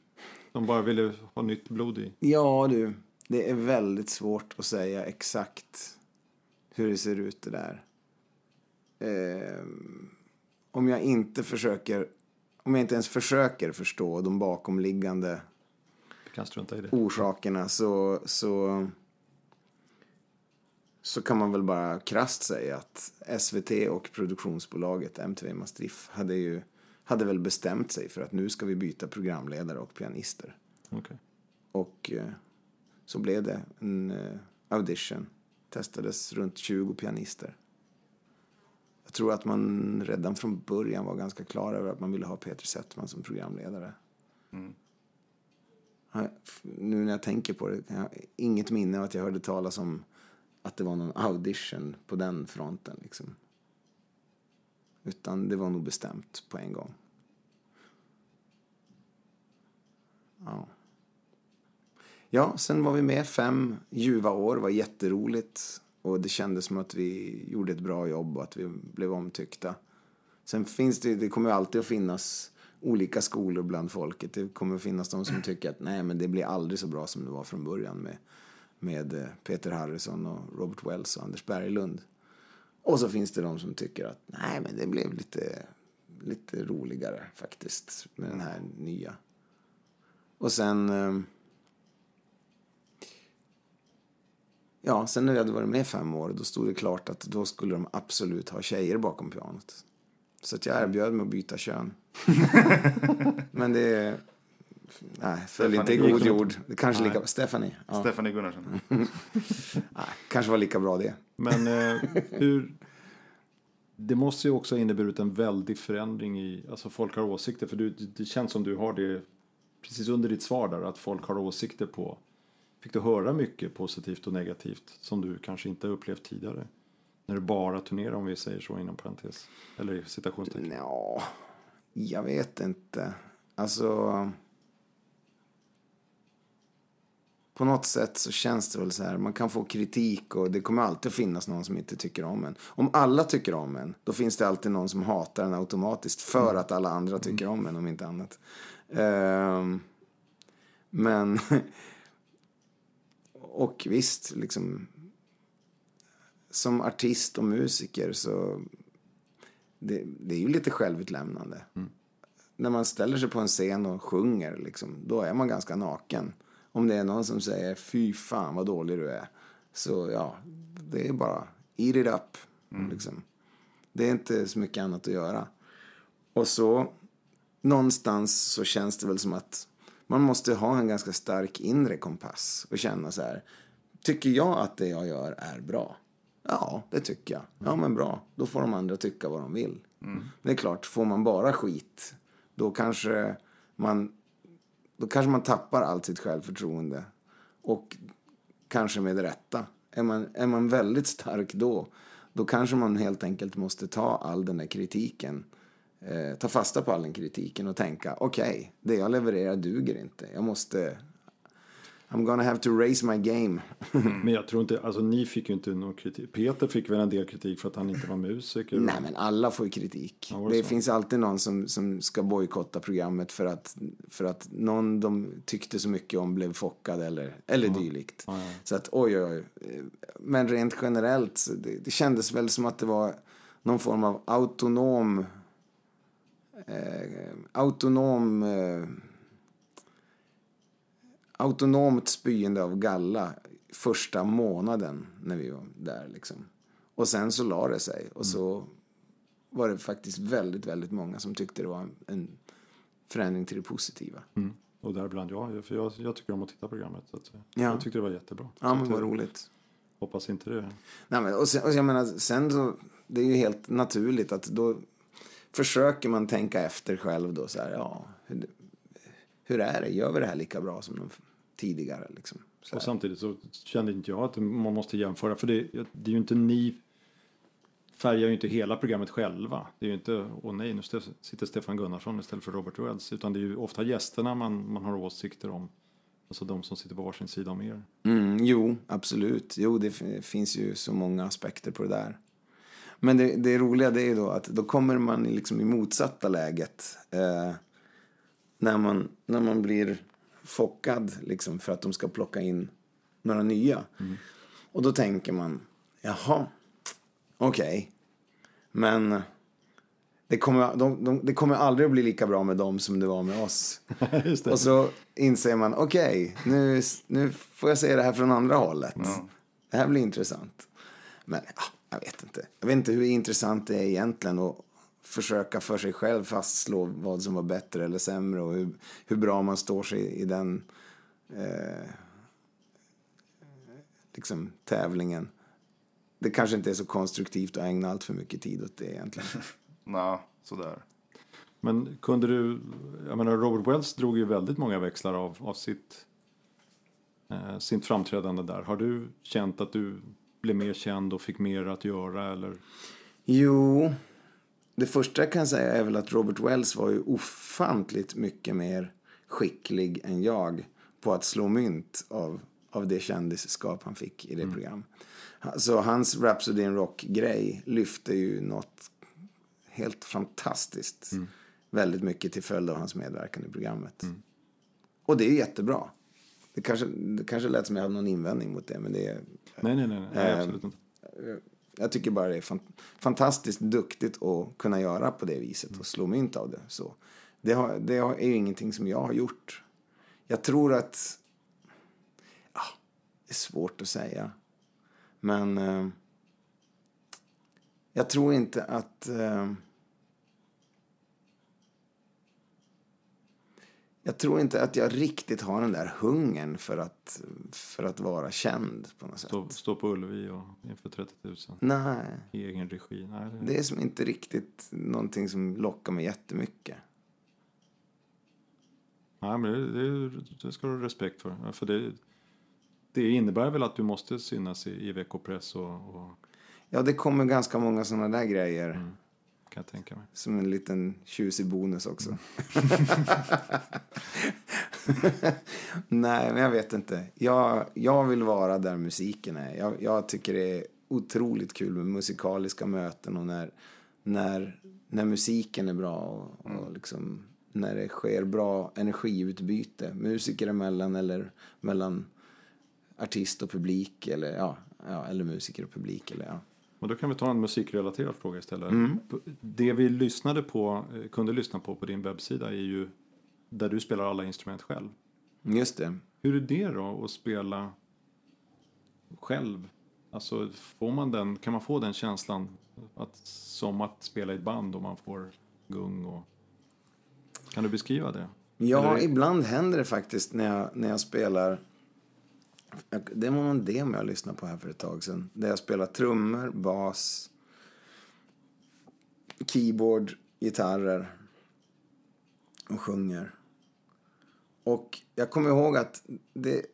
De bara ville ha nytt blod i. ja du, det är väldigt svårt att säga exakt hur det ser ut det där. Ehm, om jag inte försöker, om jag inte ens försöker förstå de bakomliggande kan strunta i det. orsakerna så, så, så kan man väl bara krasst säga att SVT och produktionsbolaget MTV Maastricht hade ju hade väl bestämt sig för att nu ska vi byta programledare och pianister. Okej. Och eh, så blev det en eh, audition. Testades runt 20 pianister. Jag tror att man redan från början var ganska klar över att man ville ha Peter Settman som programledare. F- nu när jag tänker på det, jag har inget minne av att jag hörde talas om att det var någon audition på den fronten. Liksom. Utan det var nog bestämt på en gång. Ja. Ja, sen var vi med fem ljuva år. Det var jätteroligt. Och det kändes som att vi gjorde ett bra jobb och att vi blev omtyckta. Sen finns det, det kommer alltid att finnas olika skolor bland folket. Det kommer att finnas de som tycker att nej, men det blir aldrig så bra som det var från början med, med eh, Peter Harrison och Robert Wells och Anders Berglund. Och så finns det de som tycker att nej, men det blev lite, lite roligare faktiskt med den här nya. Och sen... Ehm, ja, sen när vi hade varit med fem år, då stod det klart att då skulle de absolut ha tjejer bakom pianot. Så att jag erbjöd mig att byta kön. Men det... Nej, föll inte i god jord. Det kanske Nej. lika... Stephanie? Ja. Stephanie Gunnarsson. Nej, kanske var lika bra det. Men eh, hur... Det måste ju också ha inneburit en väldig förändring i, alltså folk har åsikter, för du, det känns som du har det precis under ditt svar där, att folk har åsikter på. Fick du höra mycket positivt och negativt som du kanske inte upplevt tidigare? När du bara turnerar om vi säger så inom parentes, eller i citationstecken. Ja, jag vet inte. Alltså... På något sätt så känns det väl så här, man kan få kritik och det kommer alltid finnas någon som inte tycker om en. Om alla tycker om en, då finns det alltid någon som hatar en automatiskt för att alla andra tycker om en, om inte annat. Ehm, men... och visst, liksom... Som artist och musiker så det, det är ju lite självutlämnande. När man ställer sig på en scen och sjunger, liksom, då är man ganska naken. Om det är någon som säger fy fan vad dålig du är. Så ja, det är bara eat it up. Liksom. Det är inte så mycket annat att göra. Och så någonstans så känns det väl som att man måste ha en ganska stark inre kompass och känna så här. Tycker jag att det jag gör är bra? Ja, det tycker jag. Ja, men bra. Då får de andra tycka vad de vill. Men det är klart, får man bara skit, då kanske man, då kanske man tappar allt sitt självförtroende. Och kanske med rätta. Är man, är man väldigt stark då, då kanske man helt enkelt måste ta all den där kritiken. Eh, ta fasta på all den kritiken och tänka, okej, det jag levererar duger inte. Jag måste I'm gonna have to raise my game. Men jag tror inte, alltså ni fick ju inte någon kritik. Peter fick väl en del kritik för att han inte var musiker. Nej, men alla får ju kritik. Ja, det det finns alltid någon som, som ska bojkotta programmet för att, för att någon de tyckte så mycket om blev chockad eller, eller dylikt. Ja, ja. Så att oj, oj, oj. Men rent generellt, det, det kändes väl som att det var någon form av autonom eh, autonom eh, autonomt spyende av galla första månaden när vi var där liksom. Och sen så la det sig och så var det faktiskt väldigt, väldigt många som tyckte det var en, förändring till det positiva. Mm. Och däribland jag, för jag, jag tycker om att titta på programmet. Så Ja. Jag tyckte det var jättebra. Ja, men vad roligt. Hoppas inte det. Nej, men, och, sen, och jag menar, sen så, det är ju helt naturligt att då försöker man tänka efter själv då så här, ja, hur, hur är det? Gör vi det här lika bra som de tidigare liksom? Och samtidigt så kände inte jag att man måste jämföra. För det, det är ju inte ni färgar ju inte hela programmet själva. Det är ju inte, åh nej, nu sitter Stefan Gunnarsson istället för Robert Wells. Utan det är ju ofta gästerna man, man har åsikter om. Alltså de som sitter på varsin sida om er. Mm, jo, absolut. Jo, det finns ju så många aspekter på det där. Men det, det roliga det är ju då att då kommer man i liksom i motsatta läget. Eh, när, man, när man blir chockad liksom för att de ska plocka in några nya. Och då tänker man, jaha, okej. Men det kommer, de, de, det kommer aldrig att bli lika bra med dem som det var med oss. Och så inser man, okej, nu, nu får jag se det här från andra hållet. Det här blir intressant. Men ja, jag vet inte. Jag vet inte hur intressant det är egentligen att försöka för sig själv fastslå vad som var bättre eller sämre och hur, hur bra man står sig i den eh, liksom, tävlingen. Det kanske inte är så konstruktivt att ägna allt för mycket tid åt det egentligen. Nå, sådär. Men kunde du, jag menar Robert Wells drog ju väldigt många växlar av, av sitt, eh, sitt framträdande där. Har du känt att du blev mer känd och fick mer att göra eller? Jo, det första jag kan säga är väl att Robert Wells var ju ofantligt mycket mer skicklig än jag på att slå mynt av, av det kändisskap han fick i det program. Så hans Rhapsody in Rock-grej lyfte ju något helt fantastiskt väldigt mycket till följd av hans medverkan i programmet. Och det är jättebra. Det kanske, det kanske lät som jag hade någon invändning mot det, men det är Nej, nej, nej, nej, nej Eh, absolut inte jag tycker bara det är fant fantastiskt duktigt att kunna göra på det viset och slå mynt av det. Så det, har, det är ju ingenting som jag har gjort. Jag tror att... Ja, det är svårt att säga. Men eh, jag tror inte att... Eh, jag tror inte att jag riktigt har den där hungern för att, för att vara känd på något sätt. Stå, stå på Ullevi och inför 30 000 Nej. i egen regi. Nej, det, Det är som inte riktigt någonting som lockar mig jättemycket. nej men det, det, det ska du ha respekt för. För det, det innebär väl att du måste synas i, i veckopress och, och Ja, det kommer ganska många sådana där grejer. Kan jag tänka mig. Som en liten tjusig bonus också. Nej, men jag vet inte. Jag, jag vill vara där musiken är. Jag, jag tycker det är otroligt kul med musikaliska möten och när, när, när musiken är bra och, och liksom när det sker bra energiutbyte musiker emellan eller mellan artist och publik eller, ja, ja, eller musiker och publik. Eller, ja. Men då kan vi ta en musikrelaterad fråga istället. Mm. Det vi lyssnade på, eh, kunde lyssna på på din webbsida är ju där du spelar alla instrument själv. Just det. Hur är det då att spela själv? Alltså får man den, kan man få den känslan att, som att spela i ett band och man får gung och... Kan du beskriva det? Ja, Eller- ibland händer det faktiskt när jag, när jag spelar... Det var någon demo jag lyssnade på här för ett tag sedan. Där jag spelar trummor, bas, keyboard, gitarrer och sjunger. Och jag kommer ihåg att det...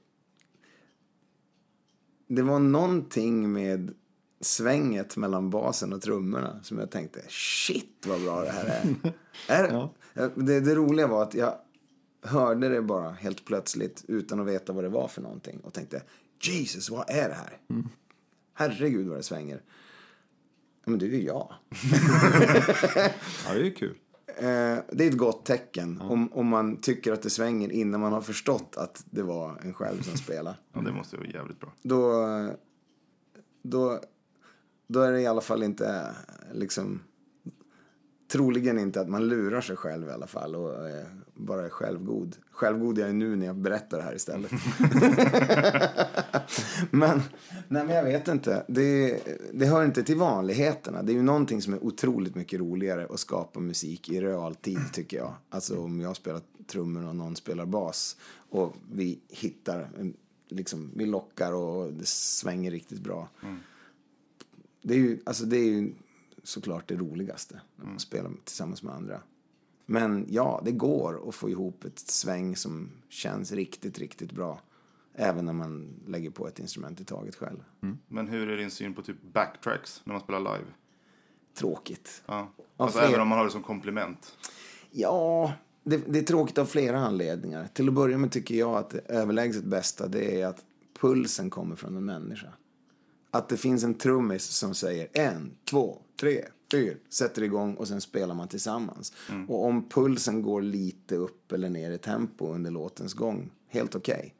Det var någonting med svänget mellan basen och trummorna som jag tänkte, shit vad bra det här är. är Ja. det, det roliga var att jag, hörde det bara helt plötsligt utan att veta vad det var för någonting och tänkte Jesus, vad är det här? Herregud vad det svänger. Ja, men det är ju jag. Ja, det är kul. Eh, det är ett gott tecken om, om man tycker att det svänger innan man har förstått att det var en själv som spelade. Ja, det måste vara jävligt bra. Då, då, då är det i alla fall inte liksom troligen inte att man lurar sig själv i alla fall och eh, bara är självgod. Självgod är jag nu när jag berättar det här istället. men, nej men jag vet inte. Det, det hör inte till vanligheterna. Det är ju någonting som är otroligt mycket roligare att skapa musik i realtid tycker jag. Alltså om jag spelar trummor och någon spelar bas och vi hittar, liksom, vi lockar och det svänger riktigt bra. Det är ju, alltså det är ju såklart det roligaste, när man spelar tillsammans med andra. Men ja, det går att få ihop ett sväng som känns riktigt, riktigt bra. Även när man lägger på ett instrument i taget själv. Men hur är din syn på typ backtracks när man spelar live? Tråkigt. Ja. Alltså fler- även om man har det som komplement. Ja, det, det är tråkigt av flera anledningar. Till att börja med tycker jag att det överlägset bästa det är att pulsen kommer från en människa. Att det finns en trummis som säger en, två, tre, fyra, sätter igång och sen spelar man tillsammans. Och om pulsen går lite upp eller ner i tempo under låtens gång, helt okej.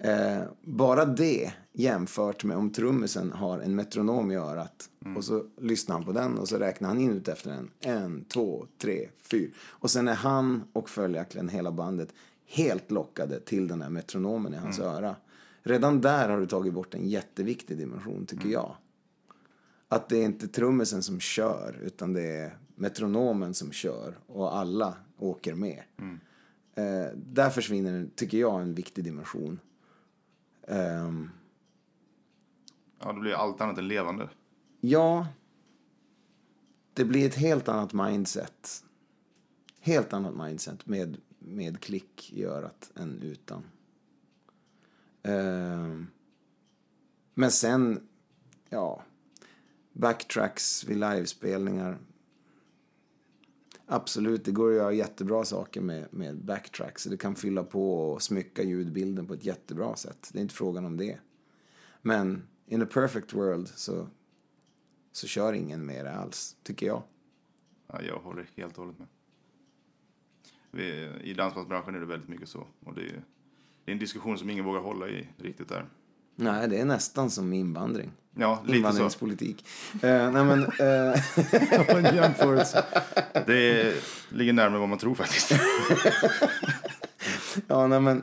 Eh, bara det jämfört med om trummisen har en metronom i örat och så lyssnar han på den och så räknar han in ut efter den. En, två, tre, fyra. Och sen är han och följaktligen hela bandet helt lockade till den här metronomen i hans öra. Redan där har du tagit bort en jätteviktig dimension tycker jag. Att det är inte trummisen som kör utan det är metronomen som kör och alla åker med. Eh, där försvinner, tycker jag, en viktig dimension. Ehm, Ja, då blir allt annat än levande. ja, det blir ett helt annat mindset. Helt annat mindset med, med klick i örat än utan. Ehm, men sen, ja, backtracks vid livespelningar. Absolut, det går att göra jättebra saker med, med backtracks. Det kan fylla på och smycka ljudbilden på ett jättebra sätt. Det är inte frågan om det. Men in a perfect world så, så kör ingen med det alls, tycker jag. Ja, jag håller helt och hållet med. Vi, I dansbandsbranschen är det väldigt mycket så. Och det är, det är en diskussion som ingen vågar hålla i riktigt där. Nej, det är nästan som invandring. Ja, lite så. Invandringspolitik. Eh, nej, men, En jämförelse. Det ligger närmare vad man tror faktiskt. ja, nej, men,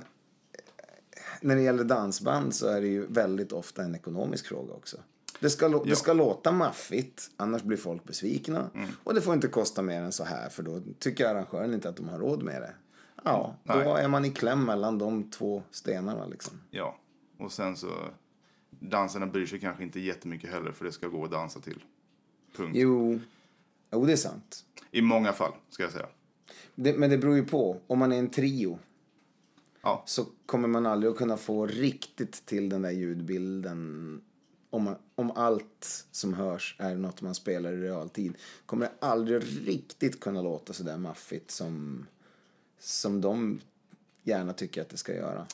när det gäller dansband så är det ju väldigt ofta en ekonomisk fråga också. Det ska, lå- det ska låta maffigt, annars blir folk besvikna. Och det får inte kosta mer än så här, för då tycker arrangören inte att de har råd med det. Ja, då Nej. är man i kläm mellan de två stenarna liksom. Ja, och sen så... Dansarna bryr sig kanske inte jättemycket heller för det ska gå att dansa till. Punkt. Jo, jo det är sant. I många fall, ska jag säga. Det, men det beror ju på. Om man är en trio Ja, så kommer man aldrig att kunna få riktigt till den där ljudbilden. Om, man, om allt som hörs är något man spelar i realtid kommer det aldrig riktigt kunna låta så där maffigt som, som de gärna tycker att det ska göra.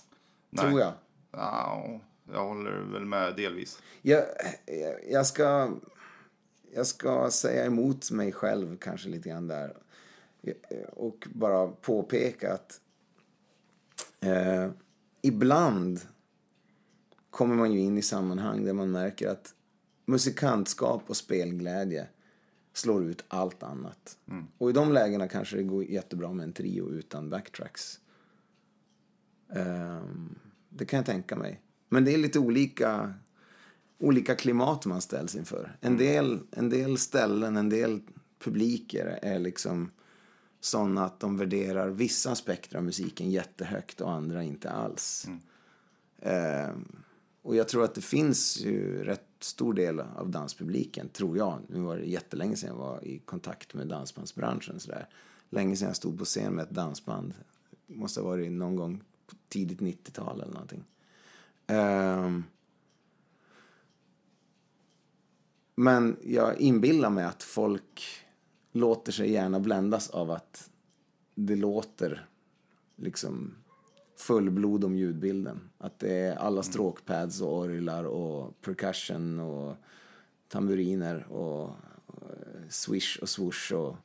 Nej. Tror jag. ja, jag håller väl med delvis. Jag, jag- jag, ska, jag ska säga emot mig själv kanske lite grann där. Och bara påpeka att eh, ibland kommer man ju in i sammanhang där man märker att musikantskap och spelglädje slår ut allt annat. Och i de lägena kanske det går jättebra med en trio utan backtracks. Ehm, det kan jag tänka mig. Men det är lite olika, olika klimat man ställs inför. En del, en del ställen, en del publiker är liksom sådana att de värderar vissa aspekter av musiken jättehögt och andra inte alls. Ehm, och jag tror att det finns ju rätt stor del av danspubliken, tror jag. Nu var det jättelänge sedan jag var i kontakt med dansbandsbranschen. Sådär. Länge sedan jag stod på scen med ett dansband. Måste ha varit någon gång på tidigt 90-tal eller någonting. Um, men jag inbillar mig att folk låter sig gärna bländas av att det låter liksom fullblod om ljudbilden. Att det är alla stråkpads och orglar och percussion och tamburiner och swish och swoosh och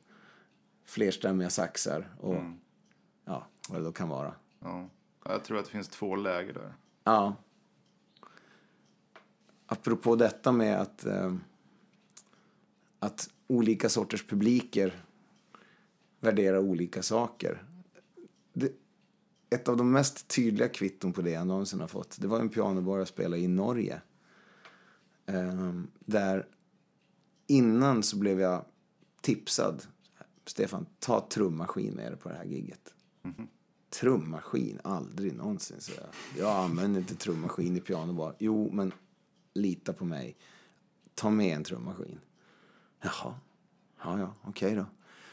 flerstämmiga saxar och ja, vad det då kan vara. Ja. Jag tror att det finns två läger där. Ja. Apropå detta med att, eh, att olika sorters publiker värderar olika saker. Det, ett av de mest tydliga kvitton på det jag någonsin har fått, det var en pianobar jag spelade i Norge. Eh, där innan så blev jag tipsad. Stefan, ta trummaskin med dig på det här gigget. Trummaskin? Aldrig någonsin, så jag. Jag använder inte trummaskin i pianobar. Jo, men lita på mig. Ta med en trummaskin. Jaha, ja, ja, okej då.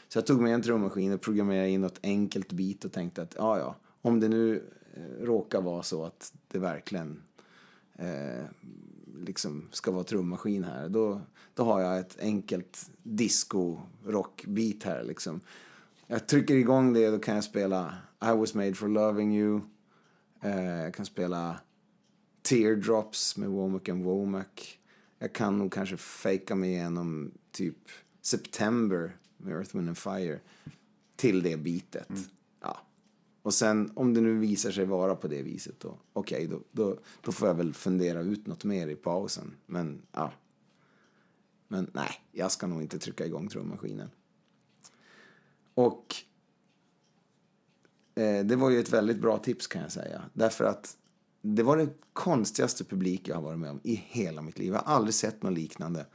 Så jag tog med en trummaskin och programmerade in något enkelt bit och tänkte att ja, ja, om det nu eh, råkar vara så att det verkligen eh, liksom ska vara trummaskin här, då, då har jag ett enkelt disco-rockbeat här liksom. Jag trycker igång det, då kan jag spela I was made for loving you. Eh, jag kan spela Teardrops med Womack and Womack. Jag kan nog kanske fejka mig igenom typ September med Earth, Wind and Fire till det bitet. Mm. Och sen om det nu visar sig vara på det viset då, okej då, då, då får jag väl fundera ut något mer i pausen. Men ja. Men nej, jag ska nog inte trycka igång trummaskinen. Och eh, det var ju ett väldigt bra tips kan jag säga. Därför att det var det konstigaste publik jag har varit med om i hela mitt liv. Jag har aldrig sett något liknande.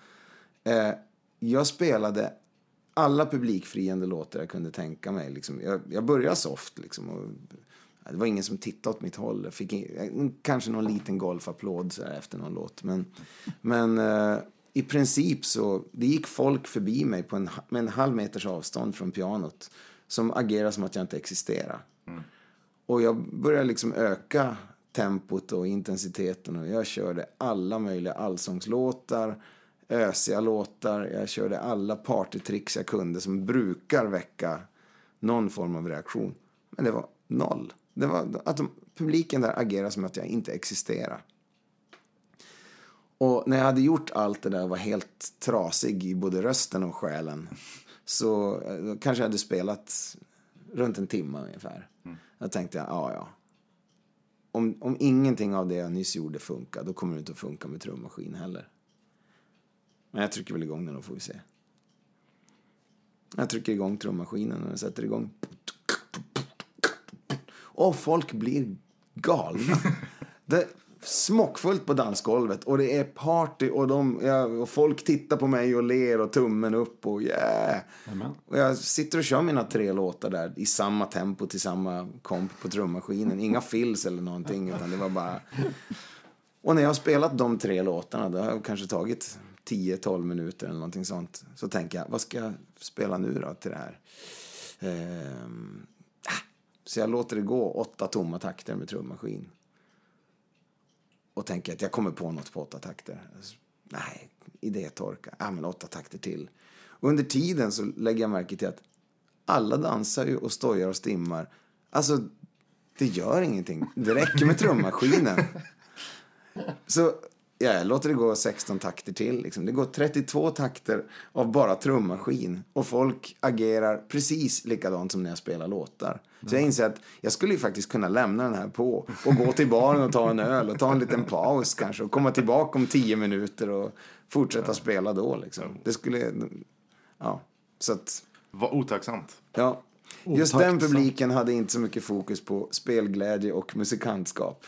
Eh, jag spelade alla publikfriande låtar jag kunde tänka mig. Liksom. Jag, jag började soft liksom. Och, det var ingen som tittade åt mitt håll. Jag fick in, kanske någon liten golfapplåd så här, efter någon låt. Men, men eh, i princip så det gick folk förbi mig på en, med en halv meters avstånd från pianot som agerade som att jag inte existerade. Och jag började liksom öka tempot och intensiteten och jag körde alla möjliga allsångslåtar, ösiga låtar, jag körde alla partytricks jag kunde som brukar väcka någon form av reaktion. Men det var noll. Det var att de, publiken där agerade som att jag inte existerar. Och när jag hade gjort allt det där och var helt trasig i både rösten och själen så eh, kanske jag hade spelat runt en timme ungefär. Jag tänkte, ja, ja. Om, om ingenting av det jag nyss gjorde funkar, då kommer det inte att funka med trummaskin heller. Men jag trycker väl igång den, då får vi se. Jag trycker igång trummaskinen och den sätter igång. Och folk blir galna. Det är smockfullt på dansgolvet och det är party och, de, ja, och folk tittar på mig och ler och tummen upp och yeah. Amen. Och jag sitter och kör mina tre låtar där i samma tempo till samma komp på trummaskinen. Inga fills eller någonting utan det var bara... Och när jag har spelat de tre låtarna, det har kanske tagit 10-12 minuter eller någonting sånt. Så tänker jag, vad ska jag spela nu då till det här? Ehm, ah. Så jag låter det gå åtta tomma takter med trummaskin. Och tänker att jag kommer på något på åtta takter. Nej, idétorka. Ja, men åtta takter till. Och under tiden så lägger jag märke till att alla dansar ju och stojar och stimmar. Alltså, det gör ingenting. Det räcker med trummaskinen. Så ja, jag låter det gå 16 takter till. Liksom. Det går 32 takter av bara trummaskin. Och folk agerar precis likadant som när jag spelar låtar. Så jag inser att jag skulle ju faktiskt kunna lämna den här på och gå till baren och ta en öl och ta en liten paus kanske och komma tillbaka om 10 minuter och fortsätta spela då liksom. Det skulle, ja, så att, Vad otacksamt. ja. Just den Otacksamt. publiken hade inte så mycket fokus på spelglädje och musikantskap.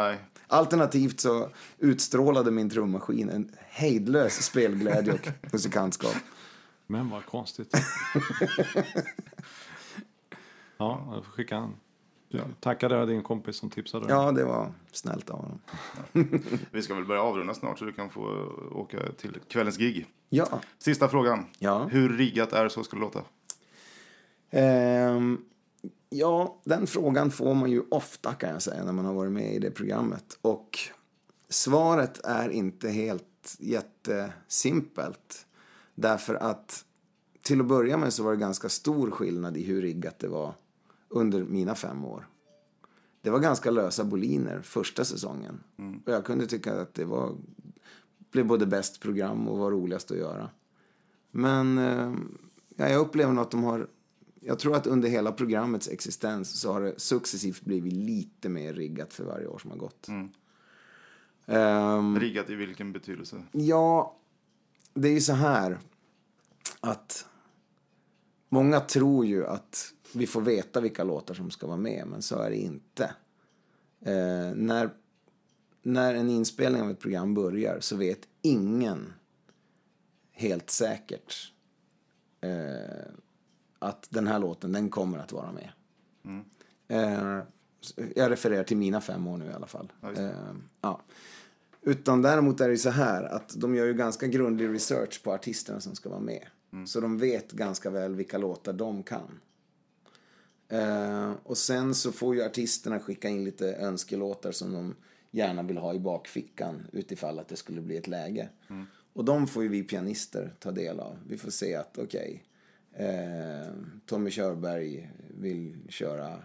Nej. Alternativt så utstrålade min trummaskin en hejdlös spelglädje och musikantskap. Men vad konstigt. ja, jag får skicka en. Ja, tackade din kompis som tipsade. Ja, det var snällt av honom. Vi ska väl börja avrunda snart så du kan få åka till kvällens gig. Ja. Sista frågan. Ja. Hur riggat är Så ska det låta? Ehm, ja, den frågan får man ju ofta kan jag säga när man har varit med i det programmet. Och svaret är inte helt jättesimpelt. Därför att till att börja med så var det ganska stor skillnad i hur riggat det var under mina fem år. Det var ganska lösa boliner första säsongen. Och jag kunde tycka att det var, blev både bäst program och var roligast att göra. Men eh, ja, jag upplever nog att de har... Jag tror att under hela programmets existens så har det successivt blivit lite mer riggat för varje år som har gått. Ehm, Riggat i vilken betydelse? Ja, det är ju så här att många tror ju att vi får veta vilka låtar som ska vara med, men så är det inte. Eh, när, när en inspelning av ett program börjar så vet ingen helt säkert eh, att den här låten, den kommer att vara med. Eh, jag refererar till mina fem år nu i alla fall. Ja. Eh, ja. Utan däremot är det ju så här att de gör ju ganska grundlig research på artisterna som ska vara med. Så de vet ganska väl vilka låtar de kan. Eh, och sen så får ju artisterna skicka in lite önskelåtar som de gärna vill ha i bakfickan utifall att det skulle bli ett läge. Och de får ju vi pianister ta del av. Vi får se att okej, eh, Tommy Körberg vill köra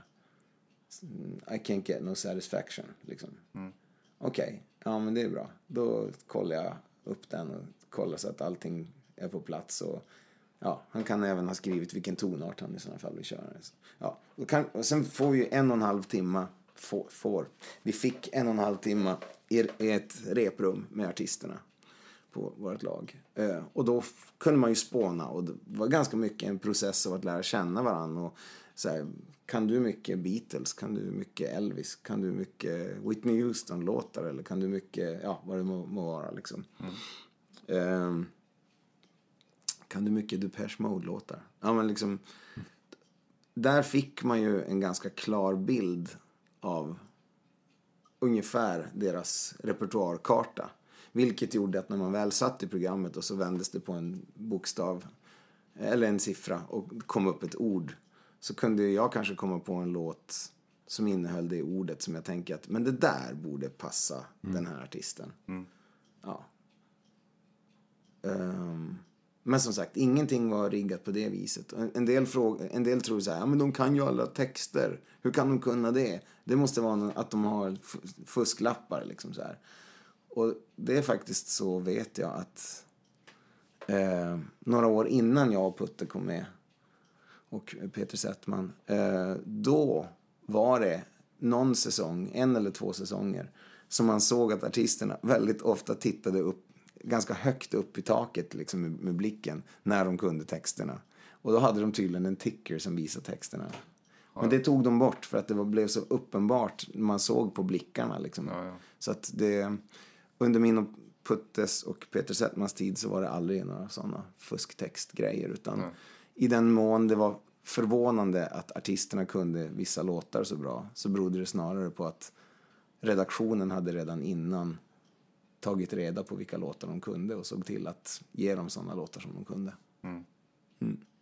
mm, I can't get no satisfaction. Liksom. Okej, ja men det är bra. Då kollar jag upp den och kollar så att allting är på plats. Och, ja, han kan även ha skrivit vilken tonart han i sådana fall vill köra. Ja, och, kan, och sen får vi en och en halv timme, får, får. vi fick en och en halv timme i, i ett reprum med artisterna på vårt lag. Eh, och då kunde man ju spåna och det var ganska mycket en process av att lära känna varandra. Och så här, kan du mycket Beatles? Kan du mycket Elvis? Kan du mycket Whitney Houston-låtar? Eller kan du mycket, ja vad det må, må vara liksom. Ehm, kan du mycket Depeche Mode-låtar? Ja men liksom, där fick man ju en ganska klar bild av ungefär deras repertoarkarta. Vilket gjorde att när man väl satt i programmet och så vändes det på en bokstav eller en siffra och kom upp ett ord så kunde jag kanske komma på en låt som innehöll det ordet som jag tänker att men det där borde passa den här artisten. Ja. Ehm, men som sagt, ingenting var riggat på det viset. En, del, fråga, en del tror så här, ja men de kan ju alla texter. Hur kan de kunna det? Det måste vara att de har fusklappar liksom så här. Och det är faktiskt så vet jag att eh, några år innan jag och Putte kom med och Peter Settman, eh, då var det någon säsong, en eller två säsonger, som man såg att artisterna väldigt ofta tittade upp ganska högt upp i taket liksom med, med blicken när de kunde texterna. Och då hade de tydligen en ticker som visade texterna. Men det tog de bort för att det var, blev så uppenbart man såg på blickarna. Liksom. Ja, ja. Så att det, under min och Puttes och Peter Settmans tid så var det aldrig några sådana fusktextgrejer. Utan Nej. i den mån det var förvånande att artisterna kunde vissa låtar så bra så berodde det snarare på att redaktionen hade redan innan tagit reda på vilka låtar de kunde och såg till att ge dem sådana låtar som de kunde.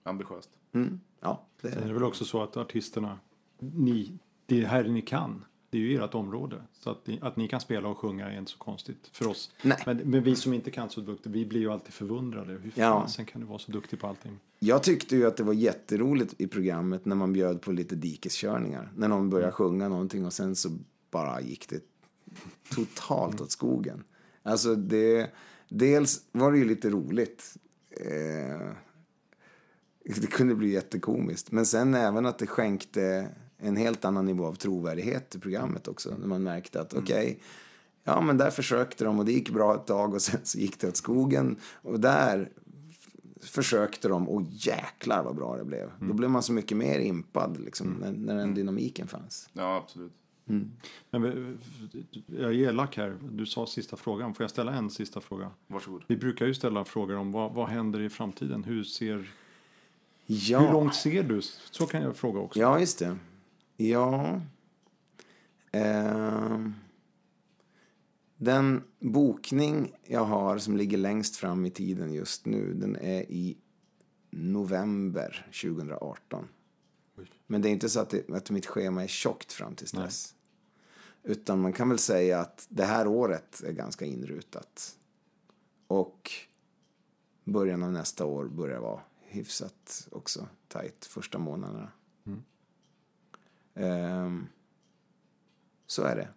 Ambitiöst. Mm. Ja, det Sen är är det väl också så att artisterna, ni, det här ni kan, det är ju ert område. Så att ni, att ni kan spela och sjunga är inte så konstigt för oss. Men, men vi som inte kan så duktigt, vi blir ju alltid förundrade. Hur Ja. fasen kan du vara så duktig på allting? Jag tyckte ju att det var jätteroligt i programmet när man bjöd på lite dikeskörningar. När någon började sjunga någonting och sen så bara gick det totalt åt skogen. Alltså det, dels var det ju lite roligt. Eh, det kunde bli jättekomiskt. Men sen även att det skänkte en helt annan nivå av trovärdighet till programmet också. När man märkte att okej, ja men där försökte de och det gick bra ett tag och sen så gick det åt skogen. Och där försökte de och jäklar vad bra det blev. Då blev man så mycket mer impad liksom, när, när den dynamiken fanns. Ja, absolut. Men vi- jag är elak här. Du sa sista frågan. Får jag ställa en sista fråga? Varsågod. Vi brukar ju ställa frågor om vad, vad händer i framtiden? Hur, ser, Ja. hur långt ser du? Så kan jag fråga också. Ja, just det. Ja. Ehm. den bokning jag har som ligger längst fram i tiden just nu, den är i november 2018. Men det är inte så att, det, att mitt schema är tjockt fram till dess. Utan man kan väl säga att det här året är ganska inrutat. Och början av nästa år börjar vara hyfsat också tajt första månaderna. Ehm, så är det.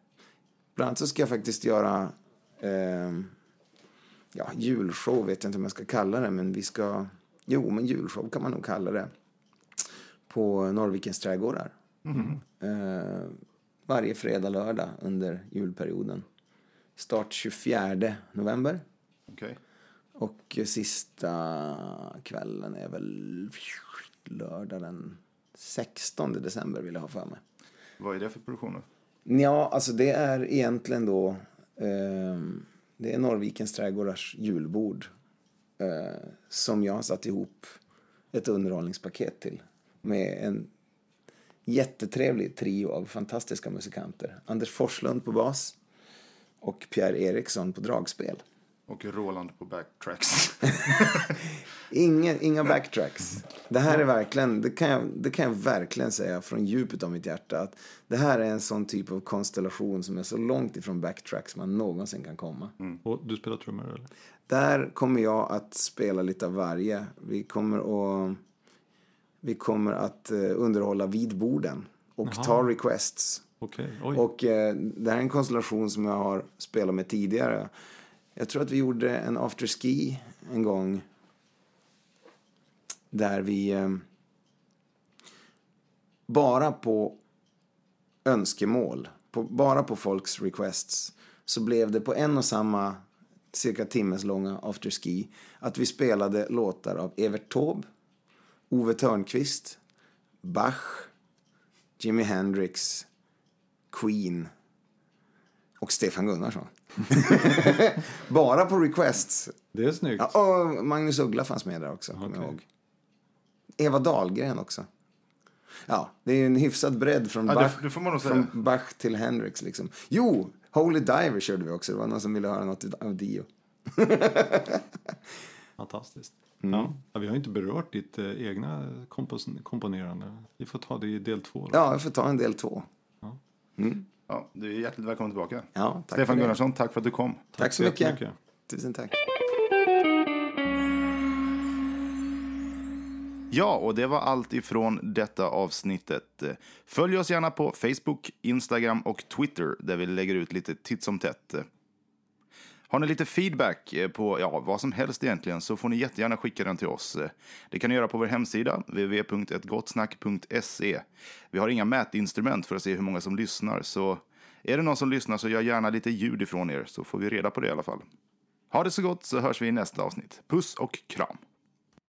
Bland annat så ska jag faktiskt göra ehm, ja, julshow, vet jag inte om jag ska kalla det, men vi ska... Jo, men julshow kan man nog kalla det. På Norrvikens trädgårdar. Eh, varje fredag, lördag under julperioden. Start 24 november. Okej. Och sista kvällen är väl lördag den 16 december vill jag ha för mig. Vad är det för produktioner? Ja, alltså det är egentligen då ehm, det är Norrvikens trädgårdars julbord eh, som jag har satt ihop ett underhållningspaket till med en jättetrevlig trio av fantastiska musikanter. Anders Forslund på bas och Pierre Eriksson på dragspel. Och Roland på backtracks. Inga, inga backtracks. Det här är verkligen, det kan, jag, det kan jag verkligen säga från djupet av mitt hjärta. Att det här är en sån typ av konstellation som är så långt ifrån backtracks man någonsin kan komma. Och du spelar trummor eller? Där kommer jag att spela lite av varje. Vi kommer att, vi kommer att eh, underhålla vid borden och Jaha. ta requests. Okej, oj. Och eh, det här är en konstellation som jag har spelat med tidigare. Jag tror att vi gjorde en afterski en gång. Där vi eh, bara på önskemål, på, bara på folks requests, så blev det på en och samma cirka timmes långa afterski att vi spelade låtar av Evert Taube, Ove Törnqvist, Bach, Jimi Hendrix, Queen och Stefan Gunnarsson. Bara på requests. Det är snyggt. Ja, och Magnus Uggla fanns med där också, kommer Okej. ihåg. Eva Dahlgren också. Ja, det är en hyfsad bredd från, Ja, det- Bach, det får man nog säga. från Bach till Hendrix. Liksom. Jo, Holy Diver körde vi också. Det var någon som ville höra något av Dio. Fantastiskt. Mm. Ja. Ja, vi har inte berört ditt eh, egna kompos- komponerande. Vi får ta det i del två. Då. Ja, jag får ta en del två. Ja, du är hjärtligt välkommen tillbaka. Ja, tack Stefan. Gunnarsson, tack för att du kom. Tack så mycket. jättemycket. Tusen tack. Ja, och det var allt ifrån detta avsnittet. Följ oss gärna på Facebook, Instagram och Twitter där vi lägger ut lite titt som tätt. Har ni lite feedback eh, på ja, vad som helst egentligen så får ni jättegärna skicka den till oss. Eh, det kan ni göra på vår hemsida, www.ettgottsnack.se. Vi har inga mätinstrument för att se hur många som lyssnar, så är det någon som lyssnar så gör gärna lite ljud ifrån er så får vi reda på det i alla fall. Ha det så gott så hörs vi i nästa avsnitt. Puss och kram!